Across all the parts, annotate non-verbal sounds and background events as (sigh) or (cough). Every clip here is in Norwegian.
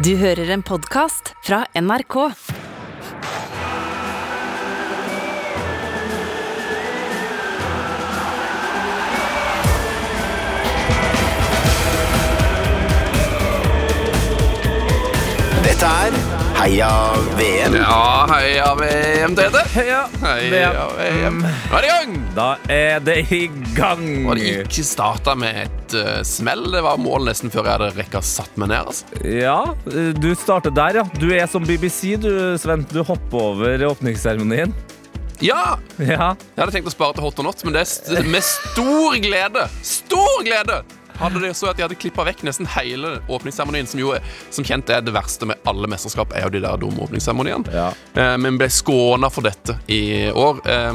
Du hører en podkast fra NRK. Dette er Heia VM. Ja, heia VM, Tete. Heia Heia VM. Nå er det i gang! Da er det i gang. Og det ikke starta med et uh, smell. Det var mål nesten før jeg hadde rekka satt meg ned. altså. Ja, du starter der, ja. Du er som BBC, du, Sven. Du hopper over åpningsseremonien. Ja! Ja. Jeg hadde tenkt å spare til hot or not, men det er st med stor glede Stor glede hadde det så at de hadde klippa vekk nesten hele åpningsseremonien, som jo som kjent er det verste med alle mesterskap, er jo de der dumme åpningsseremoniene. Ja. Eh, men ble skåna for dette i år. Eh,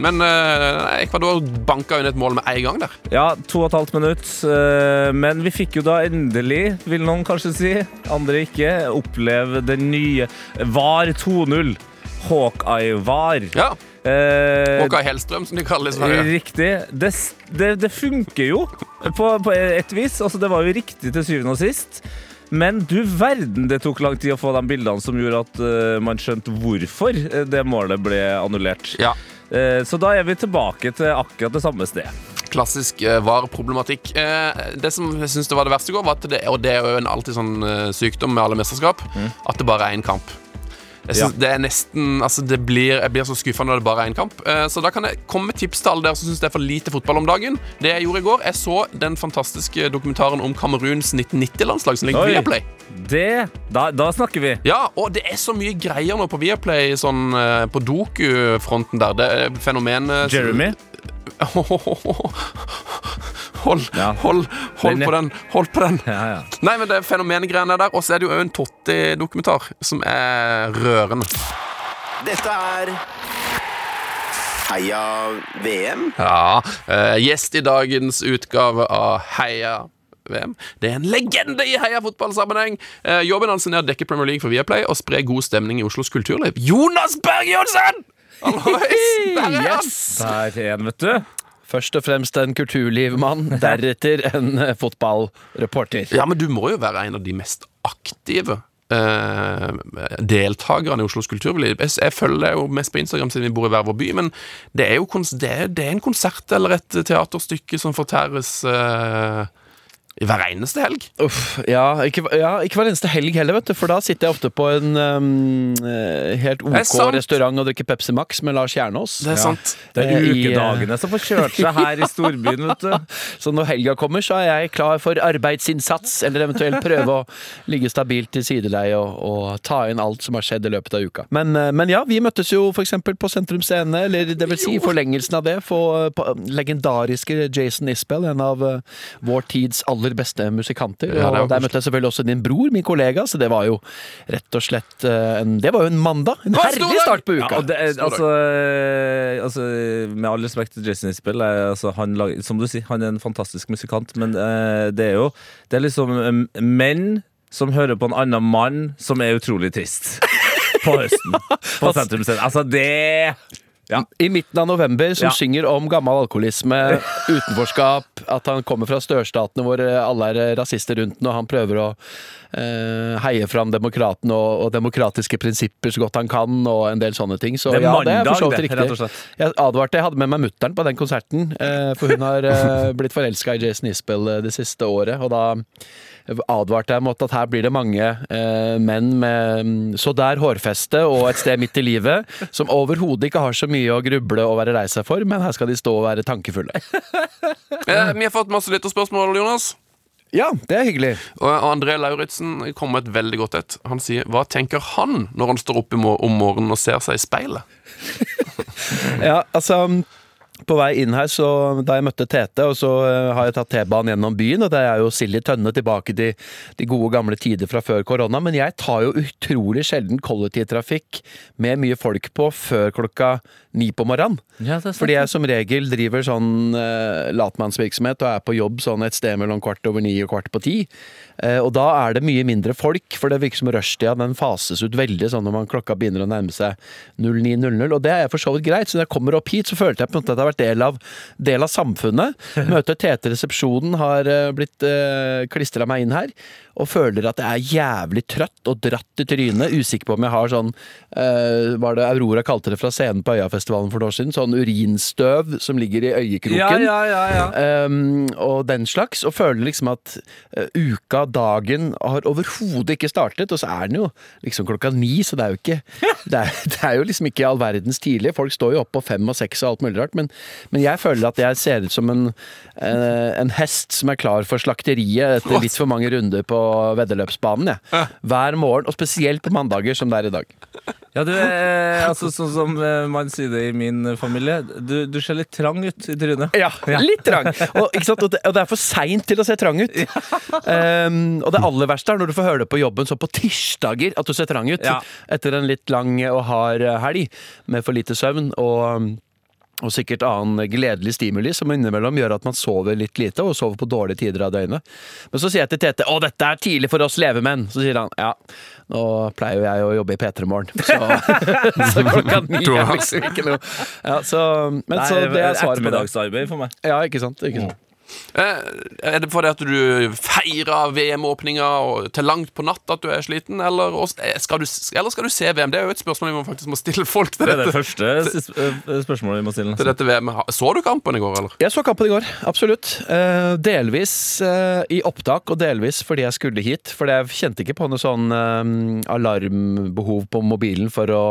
men eh, Ecuador banka inn et mål med en gang der. ja, to og et halvt minutt. eh, Men vi fikk jo da endelig, vil noen kanskje si, andre ikke, oppleve den nye VAR 2.0. Hawkeye-VAR. Ja. Eh, Håkon Hellstrøm, som de kaller det i Sverige. Riktig. Det, det, det funker jo på, på et vis. Altså, det var jo riktig til syvende og sist. Men du verden, det tok lang tid å få de bildene som gjorde at uh, man skjønte hvorfor eh, det målet ble annullert. Ja. Uh, så da er vi tilbake til akkurat det samme sted. Klassisk uh, VAR-problematikk. Det som jeg synes var det verste i går, var at det, og det er jo en alltid sånn sykdom med alle mesterskap, at det bare er én kamp. Jeg synes det er nesten Altså det blir, Jeg blir så skuffa når det bare er én kamp. Eh, så da kan jeg komme med tips til alle dere som syns det er for lite fotball om dagen. Det jeg gjorde i går, jeg så den fantastiske dokumentaren om Kameruns 1990-landslag som ligger på Viaplay. Det Da, da snakker vi. Ja, og det er så mye greier nå på Viaplay, sånn eh, på doku-fronten der. Det er fenomenet Jeremy. (laughs) Hold, Ja. hold, hold på den. Hold på den. Ja, ja. Nei, men det er fenomenegreiene der. Og så er det jo òg en Totti-dokumentar som er rørende. Dette er Heia VM. Ja, eh, Gjest i dagens utgave av Heia VM. Det er en legende i heia fotballsammenheng. Eh, jobben hans er å dekke Premier League for Viaplay og spre god stemning i Oslos kulturliv. Jonas Berg Johnsen! Der er han! Der er han, vet du. Først og fremst en kulturlivmann, (laughs) deretter en eh, fotballreporter. Ja, men du må jo være en av de mest aktive eh, deltakerne i Oslos kulturliv. Jeg, jeg følger deg jo mest på Instagram siden vi bor i hver vår by, men det er jo det er, det er en konsert eller et teaterstykke som fortæres eh, i hver eneste helg. Uff, ja, ikke, ja, ikke hver eneste helg heller, vet du, for da sitter jeg ofte på en um, eh, helt OK restaurant og drikker Pepsi Max med Lars Kjernås. Det er sant. Det er Eh, ukedagene som får kjørt seg her i storbyen, vet du. (laughs) Så når helga kommer, så er jeg klar for arbeidsinnsats, eller eventuelt prøve å ligge stabilt i sideleie og, og ta inn alt som har skjedd i løpet av uka. Men, eh, men ja, vi møttes jo f.eks. på Sentrum Scene, eller det vil si forlengelsen av det, for på legendariske Jason Isbell, en av vår tids aller beste musikanter. Ja, og der møtte jeg selvfølgelig også din bror, min kollega, så det var jo rett og slett eh, en, Det var jo en mandag. En herlig start på uka. Ja, det altså, eh, altså, med all respekt til Jason Isbell, er, altså, han lager, som du sier, han er en fantastisk musikant, men eh, det er jo Det er liksom eh, menn som hører på en annen mann som er utrolig trist. (laughs) På høsten. På sentrumsscenen. Altså, det ja. I midten av november, som Ja. synger om gammel alkoholisme, (laughs) utenforskap, at han kommer fra størstatene hvor alle er rasister rundt den, og han prøver å eh, heie fram demokratene og, og demokratiske prinsipper så godt han kan, og en del sånne ting. Så Det er ja, det er for så vidt riktig. Jeg advarte, jeg hadde med meg mutter'n på den konserten, eh, for hun har eh, (laughs) blitt forelska i Jason Isbell eh, det siste året, og da advarte jeg mot at her blir det mange eh, menn med mm, så der hårfeste og et sted midt i livet, som overhodet ikke har så mye å gruble og være lei seg for, men her skal de stå og være tankefulle. (laughs) Eh, vi har fått masse lytterspørsmål, Jonas. Ja, det er hyggelig. Og og André Lauritzen kom med et veldig godt et. Han sier Hva tenker han når han står opp om morgenen og ser seg i speilet? (laughs) Ja, altså på vei inn her, så da jeg møtte Tete, og så eh, har jeg tatt T-banen gjennom byen, og det er jo Silje Tønne tilbake til de gode gamle tider fra før korona, men jeg tar jo utrolig sjelden kollektivtrafikk med mye folk på før klokka ni på morgenen. Ja, Fordi jeg som regel driver sånn uh, latmannsvirksomhet og er på jobb sånn et sted mellom kvart over ni og kvart på ti. Uh, og da er det mye mindre folk, for det virker som rushtida den fases ut veldig sånn når man klokka begynner å nærme seg 09.00. Og det er for så vidt greit, så når jeg kommer opp hit, så følte jeg på en måte at jeg har vært del av, del av samfunnet. (laughs) Møter Tete resepsjonen, har uh, blitt uh, klistra meg inn her. Og føler at jeg er jævlig trøtt og dratt i trynet. Usikker på om jeg har sånn Var det Aurora kalte det fra scenen på Øyafestivalen for et år siden? Sånn urinstøv som ligger i øyekroken. Ja, ja, ja, ja. Um, og den slags, og føler liksom at uh, uka, dagen, har overhodet ikke startet. Og så er den jo liksom klokka ni, så det er jo ikke (laughs) Det er, det er jo liksom ikke all verdens tidlig. Folk står jo opp på fem og seks og alt mulig rart, men, men jeg føler at jeg ser ut som en, uh, en hest som er klar for slakteriet etter litt for mange runder på veddeløpsbanen. Ja. Hver morgen, og spesielt på mandager, som det er i dag. Ja, du er altså, sånn som eh, man sier det i min familie. Du, du ser litt trang ut i trynet. Ja, litt trang. Og, og, det, og det er for seint til å se trang ut. Um, og det aller verste er når du får høre det på jobben så på tirsdager at du ser trang ut. Ja. Etter en litt lang og hard helg med for lite søvn. og og sikkert annen gledelig stimuli som innimellom gjør at man sover litt lite, og sover på dårlige tider av døgnet. Men så sier jeg til Tete 'Å, dette er tidlig for oss levemenn'. Så sier han 'Ja, nå pleier jo jeg å jobbe i P3 Morgen', så, (laughs) så klokka ni er liksom ikke noe ja, så, Men Nei, så det er svaret på det. ettermiddagsarbeid for meg. Ja, ikke sant. Ikke sant. Eh, er det fordi at du feirer VM-åpninga til langt på natt at du er sliten, eller eh, skal, du, eller skal du se VM? Det er jo et spørsmål vi må faktisk må stille folk til Det er det første eh, spørsmålet vi må stille. til dette VM. Så du kampen i går, eller? Jeg så kampen i går, absolutt. Eh, delvis i opptak, og delvis fordi jeg skulle hit. For jeg kjente ikke på noe sånn eh, alarmbehov på mobilen for å,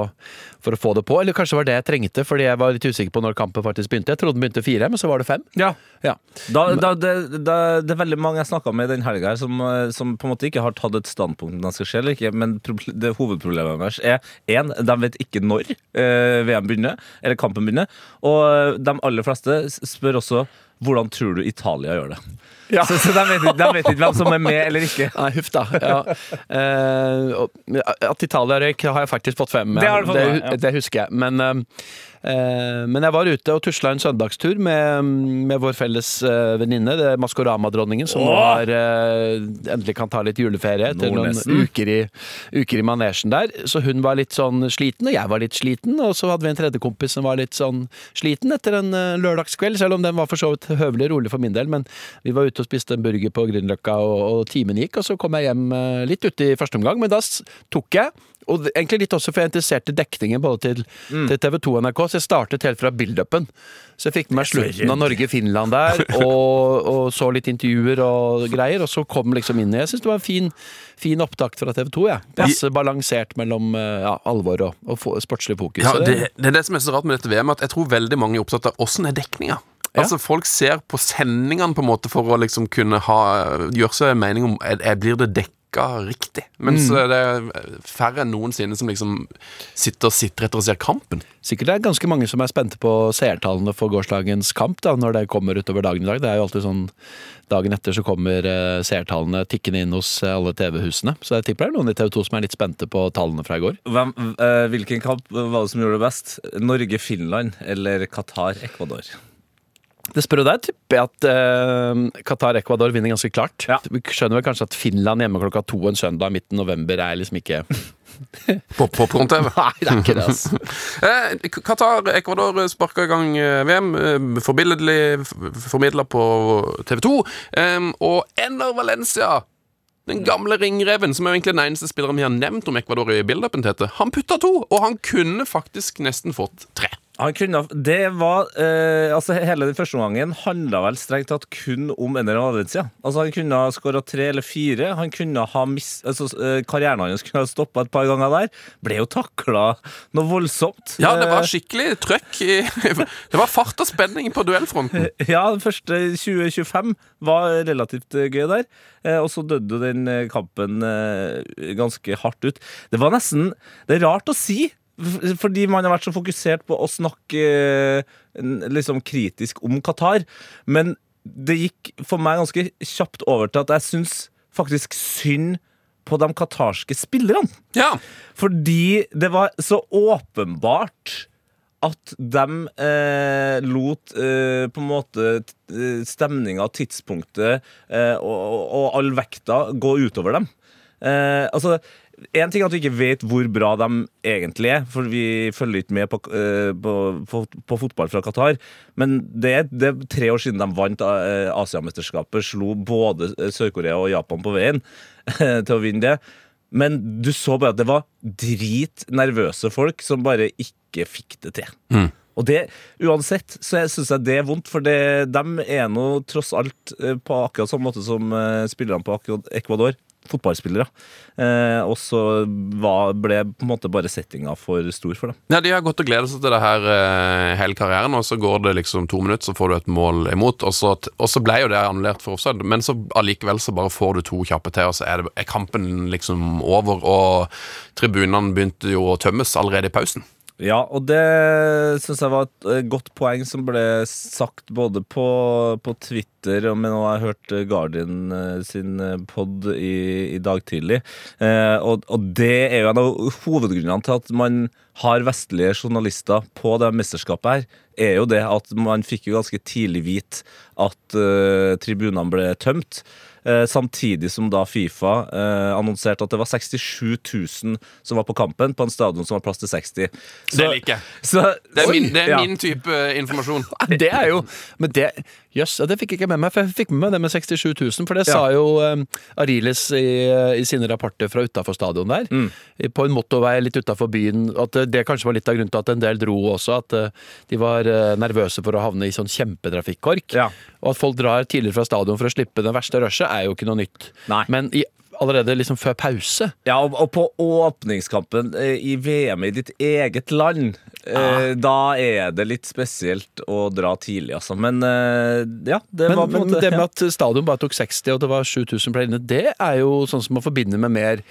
for å få det på. Eller kanskje det var det jeg trengte, fordi jeg var litt usikker på når kampen faktisk begynte. Jeg trodde den begynte fire, men så var det fem. Ja. Ja. Da, da, det, da, det er veldig mange jeg snakka med den helga som, eh, som på en måte ikke har tatt et standpunkt om det skal skje eller ikke. Men det hovedproblemet deres er én, de vet ikke når eh, VM begynner, eller kampen begynner. Og eh, de aller fleste spør også hvordan tror du Italia gjør det. Ja. Så, så de, vet, de vet ikke hvem som er med eller ikke. (laughs) Nei, huff da. Ja. Eh, at Italia røyk, har jeg faktisk fått fem. Det har du med, ja. det husker jeg. Men, eh, eh, men jeg var ute og tusla en søndagstur med, med vår felles uh, venninne, Maskorama-dronningen, som Åh! eh, endelig kan ta litt juleferie etter noen uker i, uker i manesjen der. Så hun var litt sånn sliten, og jeg var litt sliten. Og så hadde vi en tredje kompis som var litt sånn sliten etter en eh, lørdagskveld, selv om den var for så vidt høvelig rolig for min del. Men vi var ute og spiste en burger på Grünerløkka, og, og timen gikk, og så kom jeg hjem eh, litt ute i første omgang. Men da tok jeg og egentlig litt også for jeg er interessert i dekningen både til, til TV 2 og NRK, så jeg startet helt fra build-upen. Så jeg fikk med meg slutten av Norge-Finland der, (laughs) og, og så litt intervjuer og greier, og så kom liksom inn Jeg syns det var en fin, fin opptakt fra TV 2, jeg. Ja. Passe balansert mellom eh, ja, alvor og, og sportslig fokus. Ja, det, det er det som er så rart med dette VM, at jeg tror veldig mange er opptatt av åssen er dekninga. Altså Folk ser på sendingene på en måte for å liksom kunne ha gjøre seg en mening om er, er, blir det dekka riktig. Mens Mm. det er færre enn noensinne som liksom sitter og sitter etter og ser kampen. Sikkert det er ganske mange som er spente på seertallene for gårsdagens kamp da, når det kommer utover dagen i dag. Det er jo alltid sånn Dagen etter så kommer eh, seertallene tikkende inn hos eh, alle TV-husene. Så jeg tipper det er noen i TV 2 som er litt spente på tallene fra i går. Hvem, eh, hvilken kamp var det som gjorde det best? Norge-Finland eller Qatar-Ecuador? Det spør du deg, tipper jeg at uh, Qatar-Ecuador vinner ganske klart. Ja. Vi skjønner vel kanskje at Finland hjemme klokka to en søndag midten november er liksom ikke (laughs) Pop-pop-tv? (laughs) Nei, det er ikke det, altså. (laughs) Eh, Qatar, Ecuador sparka i gang eh, VM. eh, Forbilledlig formidla på TV 2. Eh, og Ener Valencia, den gamle ringreven, som er egentlig den eneste spilleren vi har nevnt om Ecuador i build-upen han putta to, og han kunne faktisk nesten fått tre. Han kunne, det var, eh, altså Hele den første omgangen handla vel strengt tatt kun om Ener Valencia. Altså Han kunne ha skåra tre eller fire. Han kunne ha mis, altså, eh, Karrieren hans kunne ha stoppa et par ganger der. Ble jo takla noe voldsomt. Ja, det var Eh, skikkelig trøkk i (laughs) Det var fart og spenning på duellfronten. (laughs) Ja, den første 2025 var relativt eh, gøy der. Og så døde den kampen ganske hardt ut. Det var nesten Det er rart å si, fordi man har vært så fokusert på å snakke liksom kritisk om Qatar. Men det gikk for meg ganske kjapt over til at jeg syns faktisk synd på de qatarske spillerne. Ja. Fordi det var så åpenbart at de eh, lot eh, på en måte eh, stemninga, tidspunktet eh, og, og, og all vekta gå utover dem. Eh, altså, En ting er at vi ikke vet hvor bra de egentlig er, for vi følger ikke med på, eh, på, på, på fotball fra Qatar. Men det det er tre år siden de vant eh, Asiamesterskapet, slo både Sør-Korea og Japan på veien (laughs) til å vinne det. Men du så bare at det var dritnervøse folk som bare ikke fikk det til. Og det, uansett, så syns jeg det er vondt, for det, de er nå tross alt eh, på akkurat samme måte som spillerne på Ecuador. Fotballspillere. Eh, og så ble på en måte bare settinga for stor for dem. Ja, De har gått og gledet seg til det her eh, hele karrieren, og så går det liksom to minutter, så får du et mål imot. Og så, og så ble jo det annullert for offside, men så allikevel så bare får du to kjappe til, og så er, det, er kampen liksom over. Og tribunene begynte jo å tømmes allerede i pausen. Ja, og det syns jeg var et eh, godt poeng som ble sagt både på, på Twitter men har jeg hørt eh, Guardian eh, sin pod i, i dag tidlig. Eh, og, og det er jo en av hovedgrunnene til at man har vestlige journalister på det mesterskapet her, er jo det at man fikk jo ganske tidlig vite at eh, tribunene ble tømt. Eh, samtidig som da Fifa eh, annonserte at det var 67 000 som var på kampen, på en stadion som har plass til 60. Det liker jeg. Det er min, det er Ja. min type eh, informasjon. (laughs) Det er jo Men det Jøss, yes, det fikk jeg ikke med meg. For jeg fikk med meg det med 67 000. For det Ja. sa jo um, Ariles i, i sine rapporter fra utafor stadion der. Mm. På en motorvei litt utafor byen. At eh, det kanskje var litt av grunnen til at en del dro også. At eh, de var eh, nervøse for å havne i sånn kjempetrafikkork. Ja. Og at folk drar tidligere fra stadion for å slippe det verste rushet, er jo ikke noe nytt. Nei. Men i, allerede liksom før pause Ja, og, på åpningskampen eh, i VM i ditt eget land, eh, da er det litt spesielt å dra tidlig, altså. Men eh, ja, det Men, var på en men måte det med (laughs) at stadion bare tok 60 og det var 7000 ble inne, det er jo sånn som man forbinder med mer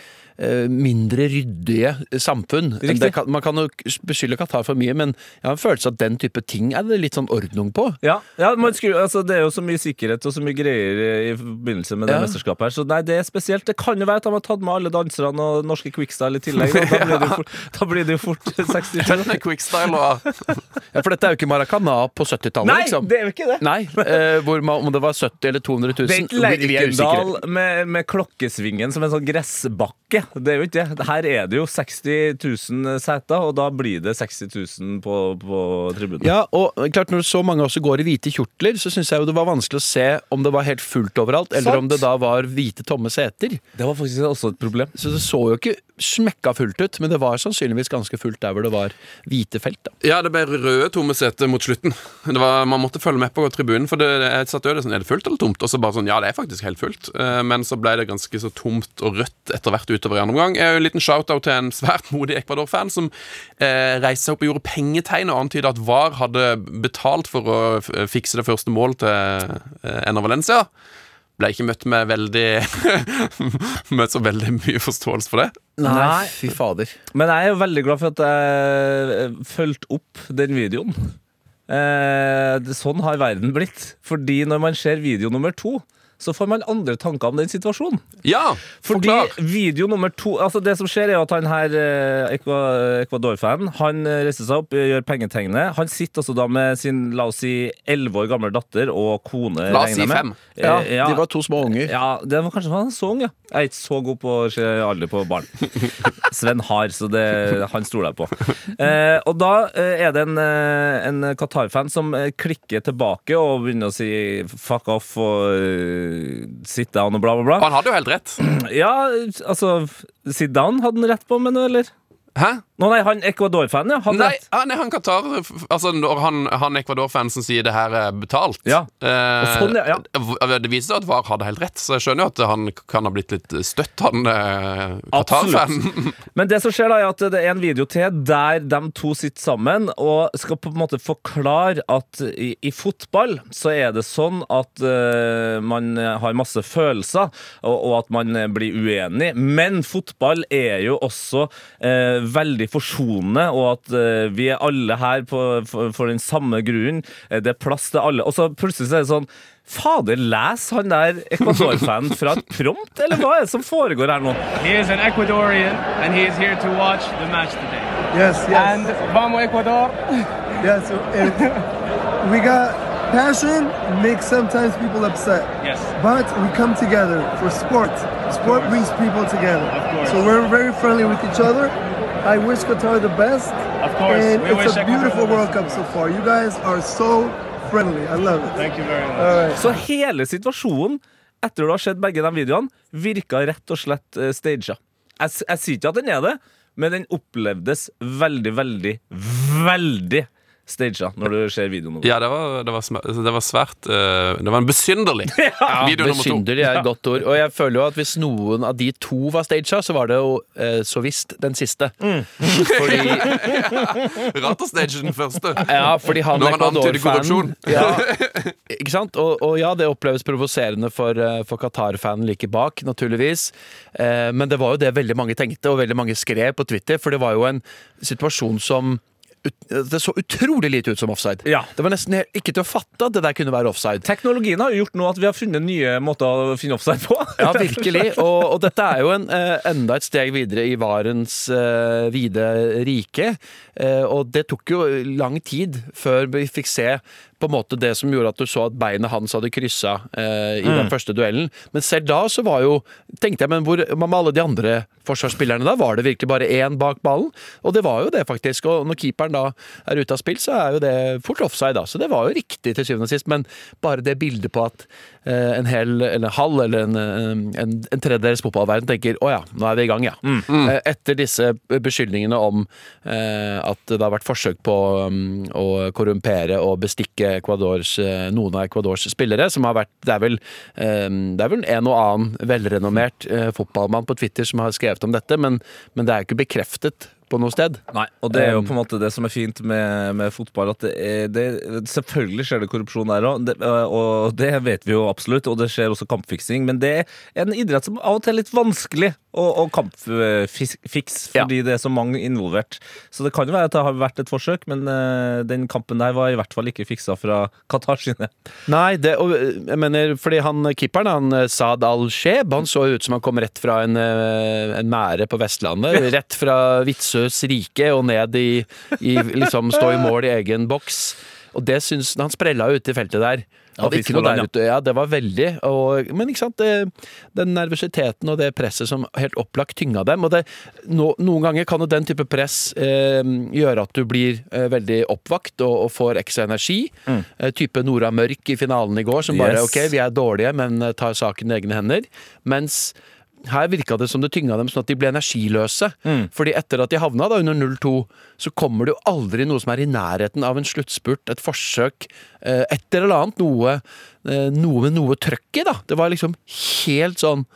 mindre ryddige samfunn. Kan, man kan jo beskylde Qatar for mye, men jeg har en følelse at den type ting er det litt sånn ordnung på. ja, ja skulle, altså, Det er jo så mye sikkerhet og så mye greier i, forbindelse med det Ja. mesterskapet her, så nei, det er spesielt. Det kan jo være at de har tatt med alle danserne og norske Quickstyle i tillegg. Da, (laughs) blir, det jo fort, da blir det jo fort (laughs) 67. Er quickstyle og (laughs) Ja, for dette er jo ikke Maracana på 70-tallet, Nei, liksom. det er jo ikke det! Nei, eh, hvor man, om det var 70 eller 200 000 Det er ikke vi- vi er usikre. Lerkendal med, med klokkesvingen som en sånn gressbakke. Det er jo ikke det. Her er det jo 60 000 seter, og da blir det 60 000 på, på tribunen. Ja, og klart Når så mange også går i hvite kjortler, så syns jeg jo det var vanskelig å se om det var helt fullt overalt, eller Sant. om det da var hvite, tomme seter. Det var faktisk også et problem. Så det så jo ikke smekka fullt ut, men det var sannsynligvis ganske fullt der hvor det var hvite felt. da. Ja, det ble røde tomme seter mot slutten. Var, man måtte følge med på tribunen, for det, jeg satt øde sånn, er det fullt eller tomt? Og så bare sånn, ja, det er faktisk helt fullt. Eh, Men så ble det ganske så tomt og rødt etter hvert utover i andre omgang. En liten shout-out til en svært modig Ecuador-fan som eh, reiste seg opp og gjorde pengetegn og antydet at VAR hadde betalt for å fikse det første målet til eh, Valencia. Ble ikke møtt med veldig (laughs) Møtt så veldig mye forståelse for det. Nei. fy fader. Men jeg er jo veldig glad for at jeg eh, fulgte opp den videoen. Eh, sånn har verden blitt. Fordi når man ser video nummer to, så får man andre tanker om den situasjonen. Ja, Fordi forklar. video nummer to Altså Det som skjer, er at han her eh, Ecuador-fanen Han eh, reiser seg opp, gjør pengetegnet. Han sitter altså da med sin la oss si 11 år gamle datter og kone. La oss si fem. Ja, ja, De var to små unger. ja, det var kanskje han så ung, ja. Jeg er ikke så god på å se alder på barn. (laughs) Sven har, så det, han stoler jeg på. Eh, og da eh, er det en, eh, en Qatar-fan som eh, klikker tilbake og begynner å si fuck off og eh, sit down og bla, bla, bla. Han hadde jo helt rett. Ja, altså Sit down hadde han rett på, men eller? Hæ? Nå, nei, han Ecuador-fanen, ja. Nei, rett. han, han Qatar Altså, når han, han Ecuador-fan som sier det her er betalt Ja. eh, sånn, ja, ja. Det viser seg at VAR hadde helt rett, så jeg skjønner jo at han kan ha blitt litt støtt, han eh, Qatar-fanen. Men det som skjer da er at det er en video til der de to sitter sammen og skal på en måte forklare at i, i fotball så er det sånn at uh, man har masse følelser, og, og at man blir uenig. Men fotball er jo også eh, veldig forsonende, og at uh, vi er alle her på, for, for den samme grunnen. Eh, det er plass til alle. Og så plutselig så er det sånn Fader, les han der Ecuador-fanen fra et prompt, eller hva er det som foregår her nå? He is an Ecuadorian and he is here to watch the match today. Yes, yes, And Vamos Ecuador. yes. It, we got passion makes sometimes people upset, Yes. but we come together for sport. sport brings people together. course. So we're very friendly with each other. I wish Qatar the best. Of course. And We it's wish a beautiful World. Cup so far. You guys are so friendly. I love it. Thank you very much. Right. Så hele situasjonen, etter du har sett begge de videoene, virka rett og slett uh, staged. Jeg, jeg sier ikke at den er det, men den opplevdes veldig, veldig, veldig staged når du ser videoen. nå. Ja, det var, det var, sm- det var svært eh, Det var en besynderlig (laughs) video nummer to. Besynderlig er et godt ord. Og jeg føler jo at hvis noen av de to var staged, så var det jo eh, så visst den siste. Mm. Fordi, (laughs) Rart å stage den første. ja, fordi han Når han antyder korrupsjon. (laughs) ja, Ikke sant? Og, og ja, det oppleves provoserende for, eh, for Qatar-fanen like bak, naturligvis. Eh, men det var jo det veldig mange tenkte, og veldig mange skrev på Twitter, for det var jo en situasjon som det så utrolig lite ut som offside. Ja. Det var nesten ikke til å fatte at det der kunne være offside. Teknologien har gjort nå at vi har funnet nye måter å finne offside på. Ja, (laughs) virkelig. Og, og dette er jo en, eh, enda et steg videre i varens eh, vide rike. Eh, og det tok jo lang tid før vi fikk se på en måte det som gjorde at du så at beinet hans hadde kryssa eh, i den første duellen. Men selv da så var jo tenkte jeg, men hvor med alle de andre forsvarsspillerne da? Var det virkelig bare én bak ballen? Og det var jo det, faktisk. Og når keeperen da er ute av spill, så er jo det fort offside, da. Så det var jo riktig til syvende og sist. Men bare det bildet på at en hel, eller en halv, eller en, en, en, tredjedels fotballverden tenker å ja, nå er vi i gang, ja. Eh, Etter disse beskyldningene om eh, at det har vært forsøk på um, å korrumpere og bestikke Ecuadors, eh, noen av Ecuadors spillere, som har vært Det er vel, um, det er vel en og annen velrenommert eh, fotballmann på Twitter som har skrevet om dette, men, men det er jo ikke bekreftet på noe sted. Nei, og det er jo på en måte det som er fint med, med fotball. At det er, det, selvfølgelig skjer det korrupsjon der òg, og det vet vi jo absolutt. Og det skjer også kampfiksing. Men det er en idrett som av og til er litt vanskelig å, kampfiks, fordi Ja. det er så mange involvert. Så det kan jo være at det har vært et forsøk, men uh, den kampen der var i hvert fall ikke fiksa fra Qatar sine. Nei, det, og jeg mener, fordi han keeperen, han eh, Saad al-Sheb, han så ut som han kom rett fra en, eh, en mære på Vestlandet. Rett fra Vitsøs rike og ned i, i liksom stå i mål i egen boks. Og det syns Han sprella ut ute i feltet der. Ja, noe der ute. Ja, det var veldig. Og, men ikke sant, det, den nervøsiteten og det presset som helt opplagt tynga dem. Og det, no, noen ganger kan jo den type press eh, gjøre at du blir eh, veldig oppvakt og, og får ekstra energi. Eh, type Nora Mørk i finalen i går, som bare Yes. ok, vi er dårlige, men eh, tar saken i egne hender. Mens her virka det som det tynga dem sånn at de ble energiløse. Fordi etter at de havna da under 0-2, så kommer det jo aldri noe som er i nærheten av en sluttspurt, et forsøk, eh, et eller annet. Noe, eh, noe med noe trøkk i, da. Det var liksom helt sånn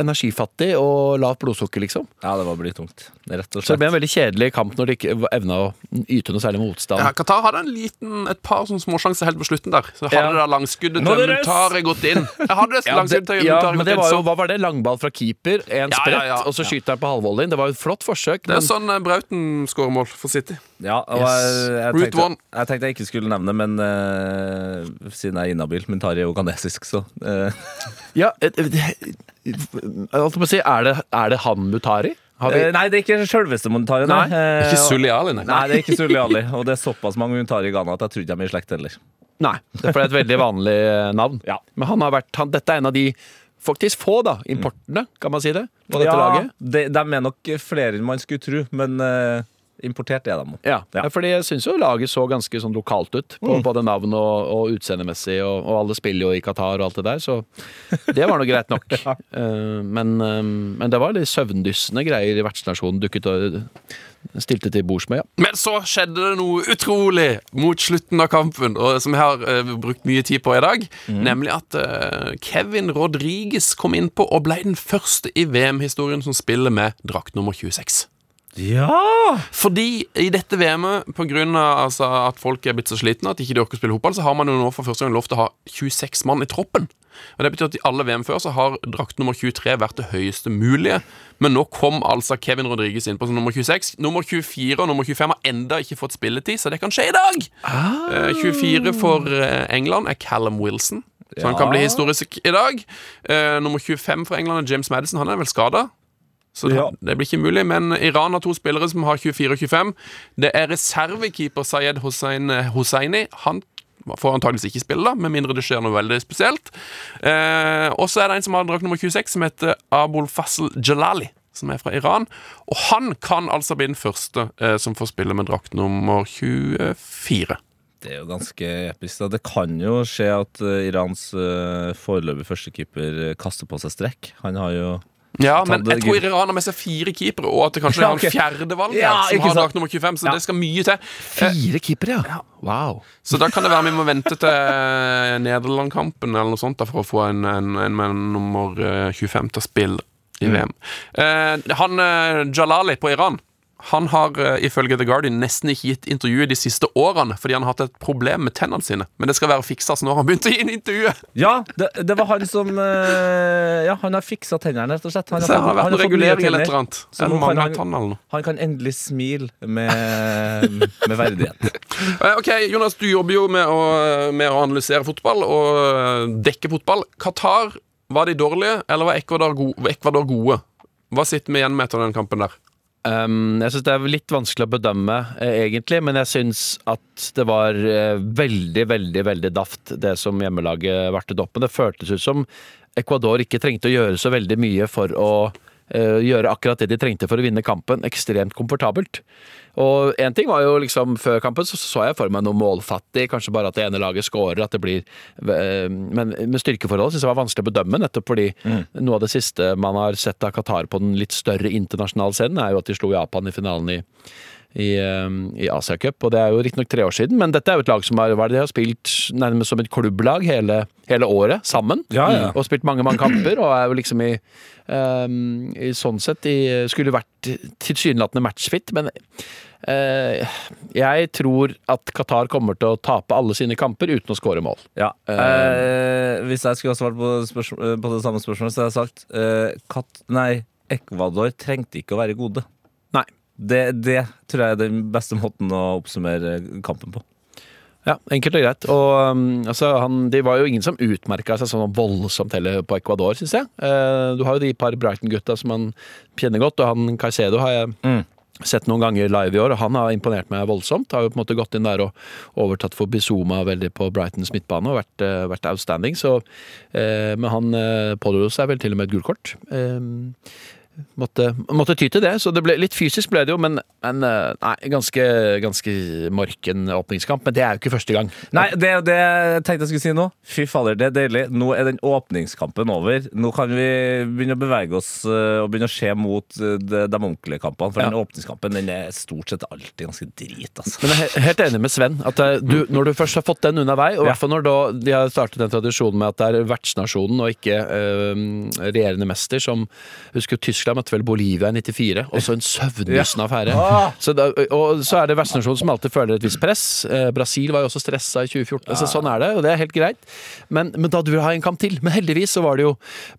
energifattig og lavt blodsukker, liksom. Ja, det var blytungt. Rett og Så det ble en veldig kjedelig kamp når de ikke evna å yte noe særlig motstand. Ja, Qatar hadde en liten, et par sånne småsjanser helt på slutten der. Så hadde Ja. det langskuddet til! Muntari gått inn. Jeg hadde (laughs) Ja, langskuddet til ja, men det var jo, hva var det? Langball fra keeper, en Ja, sprett, ja, ja. og så skyter han på halvvolleyen. Det var jo et flott forsøk. det er Men, sånn eh, Brauten skårer mål for City. Ja, og Yes. jeg, jeg, tenkte, jeg tenkte jeg ikke skulle nevne, men uh, siden jeg er inhabil Muntari er jo ganesisk, så uh. ja, si, er det, er det han Mutari? Har vi, Eh, Nei, det er ikke selveste Muntari. Nei, Nei, Eh, Ikke og- Ali, nei. Nei, det er ikke Sully Ali. Og det er såpass mange Muntari i Ghana at jeg tror ikke de er i slekt heller. nei, det er det er et veldig vanlig eh, navn. Ja. Men han har vært, han, dette er en av de faktisk få da, importene, kan man si det, på dette ja, laget. De, de er nok flere enn man skulle tro, men eh, importert er de. Ja, Ja. fordi jeg syns jo laget så ganske sånn lokalt ut, på både navn og, og utseendemessig, og, og alle spiller jo i Qatar og alt det der, så det var nå greit nok. (laughs) Eh, men, uh, men det var litt søvndyssende greier i vertsnasjonen dukket og stilte til bords med, ja. Men så skjedde det noe utrolig mot slutten av kampen, og som jeg har uh, brukt mye tid på i dag. Nemlig at eh, Kevin Rodriguez kom innpå og ble den første i VM-historien som spiller med drakt nummer 26. Ja! Fordi i dette VM-et, av altså, at folk er blitt så slitne at de ikke orker å spille fotball, så har man jo nå for første gang lov til å ha 26 mann i troppen. Og Det betyr at i alle VM før så har drakt nummer 23 vært det høyeste mulige. Men nå kom altså Kevin Rodriguez inn på som nummer 26. Nummer 24 og nummer 25 har enda ikke fått spilletid, så det kan skje i dag! Ah. 24 for eh, England er Callum Wilson, så han kan bli historisk i dag. Eh, nummer 25 for England er James Madison, han er vel skada. Så det, Ja. det blir ikke mulig, men Iran har to spillere som har 24 og 25. Det er reservekeeper Sayed Hossein Hosseini. Han får antakeligvis ikke spille, da, med mindre det skjer noe veldig spesielt. Eh, og så er det en som har drakt nummer 26, som heter Abul Fassel Jalali. Som er fra Iran. Og han kan altså bli den første eh, som får spille med drakt nummer 24. Det er jo ganske episk. da Det kan jo skje at eh, Irans uh, foreløpig førstekeeper eh, kaster på seg strekk. Han har jo Ja, men jeg tror. Iran har med seg fire keepere, og at det kanskje Ja, er han fjerde valget Ja, som har drakt nummer 25, så Ja. det skal mye til. Eh, Fire keepere, ja. Wow. Så da kan det være vi må vente til eh, Nederland-kampen eller noe sånt da, for å få en, en, en med nummer eh, 25 til å spille i VM. Eh, han eh, Jalali på Iran han har eh, ifølge The Guardian nesten ikke gitt intervjuet de siste årene fordi han har hatt et problem med tennene sine. Men det skal være fiksa, så nå har han begynt å gi inn intervjuet. Ja, det, det var han som eh, Ja, han har fiksa tennene, rett og slett. Han Så det har vært han regulering eller et eller annet. En han- tann eller noe. Han kan endelig smile med, med verdighet. (laughs) Eh, Ok, Jonas, du jobber jo med å, med å analysere fotball og dekke fotball. Qatar, var de dårlige, eller var Ecuador gode? Hva sitter vi igjen med etter den kampen der? Um, jeg syns det er litt vanskelig å bedømme, eh, egentlig, men jeg syns at det var eh, veldig, veldig veldig daft, det som hjemmelaget vertet opp. med. det føltes ut som Ecuador ikke trengte å gjøre så veldig mye for å gjøre akkurat det de trengte for å vinne kampen, ekstremt komfortabelt. Og én ting var jo liksom Før kampen så så jeg for meg noe målfattig, kanskje bare at det ene laget scorer, at det blir eh, Men med styrkeforholdet syns jeg var vanskelig å bedømme, nettopp fordi noe av det siste man har sett av Qatar på den litt større internasjonale scenen, er jo at de slo Japan i finalen i i, eh, i Asiacup, og det er jo riktignok tre år siden, men dette er jo et lag som har, har spilt nærmest som et klubblag hele, hele året sammen. Ja, ja. Og spilt mange, mange kamper, og er jo liksom i, um, i sånn sett i, Skulle vært tilsynelatende matchfit, men uh, jeg tror at Qatar kommer til å tape alle sine kamper uten å skåre mål. Ja. Uh, hvis jeg skulle ha svart på, på det samme spørsmålet, så hadde jeg sagt uh, Kat Nei, Ecuador trengte ikke å være gode. Nei. Det, det tror jeg er den beste måten å oppsummere kampen på. Ja, enkelt og greit. Og um, altså, han, Det var jo ingen som utmerka seg sånn voldsomt heller på Ecuador, syns jeg. Eh, du har jo de par Brighton-gutta som man kjenner godt, og han Caicedo har jeg Mm. sett noen ganger live i år, og han har imponert meg voldsomt. Har jo på en måte gått inn der og overtatt for Bizuma veldig på Brightons midtbane og vært, eh, vært outstanding. Så, eh, men han eh, pådro seg vel til og med et gult kort. Eh, måtte, måtte ty til det, så det ble, litt fysisk ble det jo, men, men eh, nei, ganske, ganske morken åpningskamp. Men det er jo ikke første gang. Nei, det er jo det jeg tenkte jeg skulle si nå. Fy fader, det er deilig. Nå er den åpningskampen over. Nå kan vi begynne å bevege oss eh, og begynne å se mot eh, de, de ordentlige kampene. For Ja. den åpningskampen den er stort sett alltid ganske drit, altså. Men jeg er helt enig med Sven. At du, når du først har fått den unna vei, og i hvert fall når da, de har startet den tradisjonen med at det er vertsnasjonen og ikke øh, regjerende mester, som husker Tyskland møtte vel Bolivia i 94, også en søvndyssende affære. Så da, og så er det vertsnasjonen som alltid føler et visst press. Eh, Brasil var jo også stressa i 2014. Altså, sånn er det, og det er helt greit. Men, men da du vil ha en kamp til. Men heldigvis så var det jo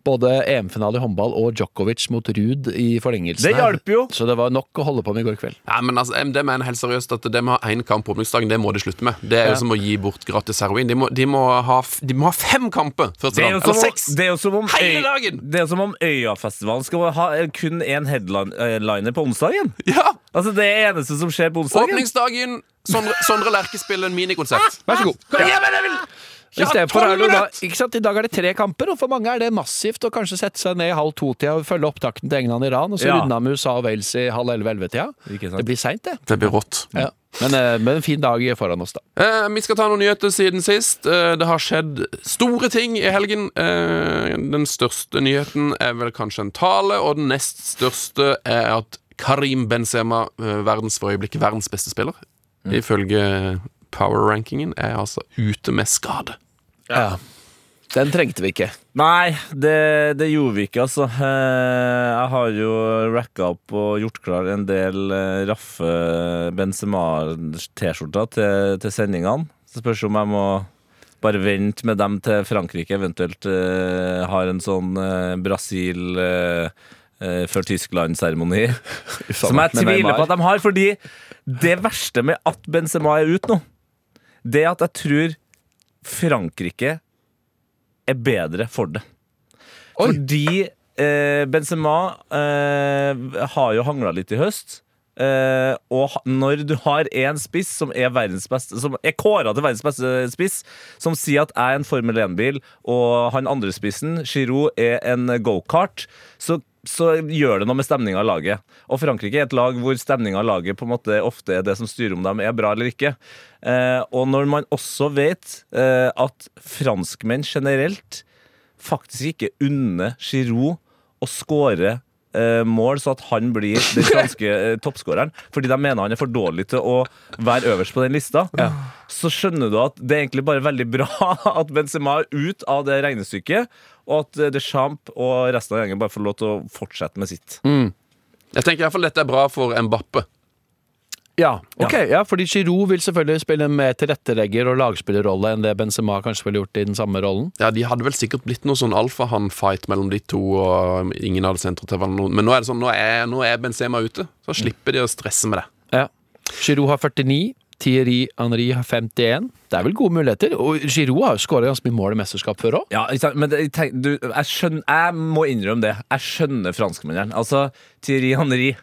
både EM-finale i håndball og Djokovic mot Ruud i forlengelsen. Det hjalp jo. Så det var nok å holde på med i går kveld. Ja, men altså, det mener jeg helt seriøst at det med å ha én kamp på åpningsdagen, det må de slutte med. Det er jo Ja. som å gi bort gratis heroin. De må, de må, ha, de må ha fem kamper første Det er, jo Eller seks! det er jo som om Hele dagen! Det er som om Øyafestivalen skal ha kun én headliner på onsdagen. Ja! Altså Det er eneste som skjer på onsdagen. Åpningsdagen. Sondre, Sondre Lerche spiller en minikonsert. Vær så god. Kom ja. men jeg vil I jo da, minutter! I dag er det tre kamper, og for mange er det massivt å kanskje sette seg ned i halv to-tida og følge opptakten til England-Iran, og så Ja. runde av med USA og Wales i halv elleve-elleve-tida. Det blir seint, det. Det blir rått. Ja. Men, eh, men en fin dag foran oss, da. Eh, vi skal ta noen nyheter siden sist. Eh, det har skjedd store ting i helgen. Eh, den største nyheten er vel kanskje en tale, og den nest største er at Karim Benzema, eh, verdens for øyeblikket verdens beste spiller, ifølge power-rankingen, er altså ute med skade. Ja. Den trengte vi ikke. Nei, det, det gjorde vi ikke, altså. Eh, Jeg har jo racka opp og gjort klar en del eh, raffe Benzema-T-skjorter til, til sendingene. Så spørs om jeg må bare vente med dem til Frankrike eventuelt eh, har en sånn eh, Brasil eh, eh, før Tyskland-seremoni. (laughs) Som jeg tviler på at de har, fordi det verste med at Benzema er ute nå, det at jeg tror Frankrike er bedre for det. Fordi eh, Benzema eh, har jo hangla litt i høst. Eh, og når du har en spiss som er verdens beste Som er kåra til verdens beste spiss, som sier at jeg er en Formel 1-bil, og han andre spissen, Giroud, er en gokart, så så gjør det noe med stemninga av laget. Og Frankrike er et lag hvor stemninga av laget på en måte ofte er det som styrer om de er bra eller ikke. Eh, og når man også vet eh, at franskmenn generelt faktisk ikke unner Giroud å skåre eh, mål, så at han blir den (laughs) franske eh, toppskåreren, fordi de mener han er for dårlig til å være øverst på den lista, så skjønner du at det er egentlig bare veldig bra (laughs) at Benzema er ut av det regnestykket, og at eh, Deschamps og resten av gjengen bare får lov til å fortsette med sitt. Jeg tenker i hvert fall dette er bra for Mbappe. Ja, ok, ja, fordi Giroud vil selvfølgelig spille en mer tilrettelegger og lagspillerrolle enn det Benzema kanskje ville gjort i den samme rollen. Ja, De hadde vel sikkert blitt noe sånn alfahann-fight mellom de to, og ingen hadde sentret til hverandre. Men nå er det sånn, nå er, nå er Benzema ute, så slipper de å stresse med det. Ja. Giroud har 49, Thierry Henry har 51. Det er vel gode muligheter. Og Giroud har jo skåra ganske mye mål i mesterskap før òg. Ja, men jeg, tenk, du, jeg, skjønner, jeg må innrømme det. Jeg skjønner franskmennene. Altså, Thierry Henry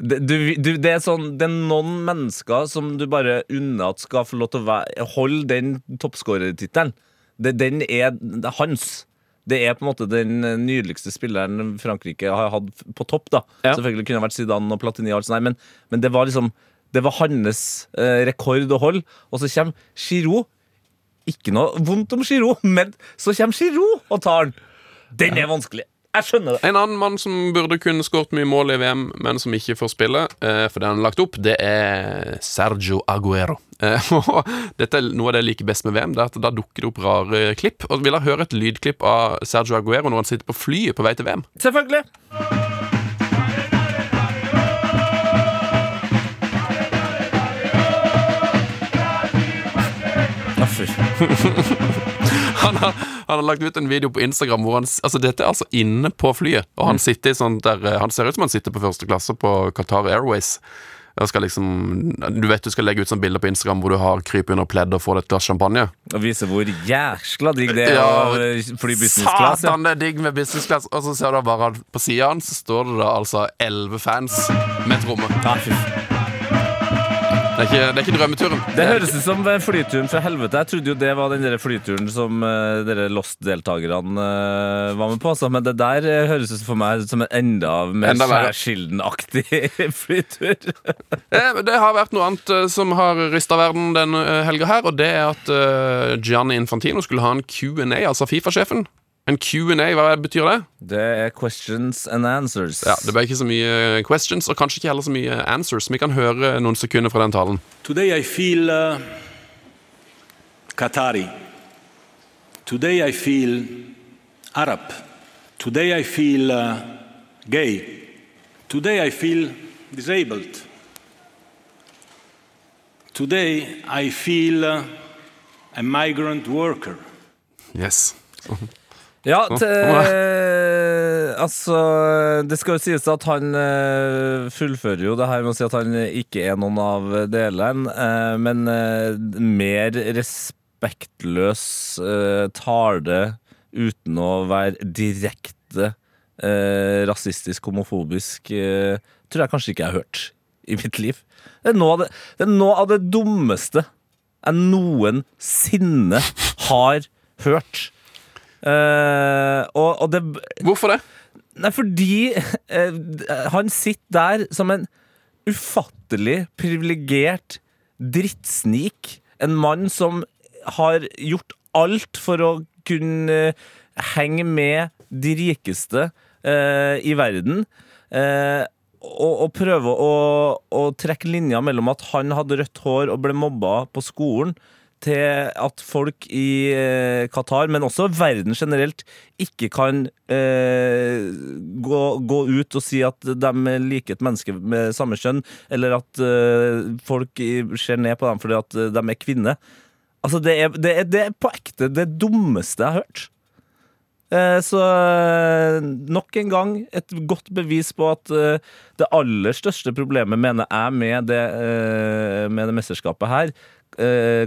det, du, du, det, er sånn, det er noen mennesker som du bare unner at skal få lov til å være, holde den toppskårertittelen. Den er, er hans. Det er på en måte den nydeligste spilleren Frankrike har hatt på topp. da Ja. Selvfølgelig kunne det vært Zidane og Platini, og alt sånt, men, men det var liksom Det var hans eh, rekord å holde. Og så kommer Giroud. Ikke noe vondt om Giroud, men så kommer Giroud og tar den. Den er vanskelig. Jeg skjønner det. En annen mann som burde kunne skåret mye mål i VM, men som ikke får spille, eh, fordi han er lagt opp, det er Sergio Aguero. Eh, (laughs) og dette er noe av det jeg liker best med VM, det er at da dukker det opp rare klipp. Og vil dere høre et lydklipp av Sergio Aguero når han sitter på flyet på vei til VM? Selvfølgelig. Ja, fy. (laughs) Han har, han har lagt ut en video på Instagram hvor han Altså, dette er altså inne på flyet, og han sitter i sånn der eh, Han ser ut som han sitter på første klasse på Qatar Airways. Liksom Du vet du skal legge ut sånn bilder på Instagram hvor du har krypet under pledd og får et glass champagne. Og vise hvor jæskla digg det er Ja, å fly business class. Satan, det er digg med business class. Og så ser du bare på sida hans så står det da altså elleve fans med tromme. Ja. Det er ikke, det er ikke drømmeturen. Det høres ut som flyturen fra helvete. Jeg trodde jo det var den der flyturen som uh, dere Lost-deltakerne eh, var med på. Altså. Men det der eh, høres ut for meg som en enda mer. Skjærsilden-aktig (laughs) flytur. Eh, Det har vært noe annet eh, som har rista verden eh, helga her, og det er at eh, Gianni Infantino skulle ha en Q&A, altså Fifa-sjefen. En Q&A, hva betyr det? Det er questions and answers. Ja, Det ble ikke så mye questions, og kanskje ikke heller så mye answers. Vi kan høre noen sekunder fra den talen. Today I feel uh, Qatari. Today I feel Arab. Today I feel uh, gay. Today I feel disabled. Today I feel uh, a migrant worker. Yes. (laughs) Ja, til, altså Det skal jo sies at han eh, fullfører jo det her med å si at han ikke er noen av delene, eh, men eh, mer respektløs Tar tale uten å være direkte eh, rasistisk, homofobisk, eh, tror jeg kanskje ikke jeg har hørt i mitt liv. Det er noe av det, det, noe av det dummeste jeg noensinne har hørt. Eh, og, og det Hvorfor det? Nei, fordi uh, han sitter der som en ufattelig privilegert drittsnik. En mann som har gjort alt for å kunne eh, henge med de rikeste uh, i verden. Og, og prøve å, å trekke linja mellom at han hadde rødt hår og ble mobba på skolen, til at folk i eh, Qatar, men også verden generelt, ikke kan eh, gå, gå ut og si at de liker et menneske med samme kjønn, eller at eh, folk ser ned på dem fordi at de er kvinner. Altså, det er, det, det er på ekte det dummeste jeg har hørt. Eh, Så eh, nok en gang et godt bevis på at eh, det aller største problemet, mener jeg, med det, med det mesterskapet her,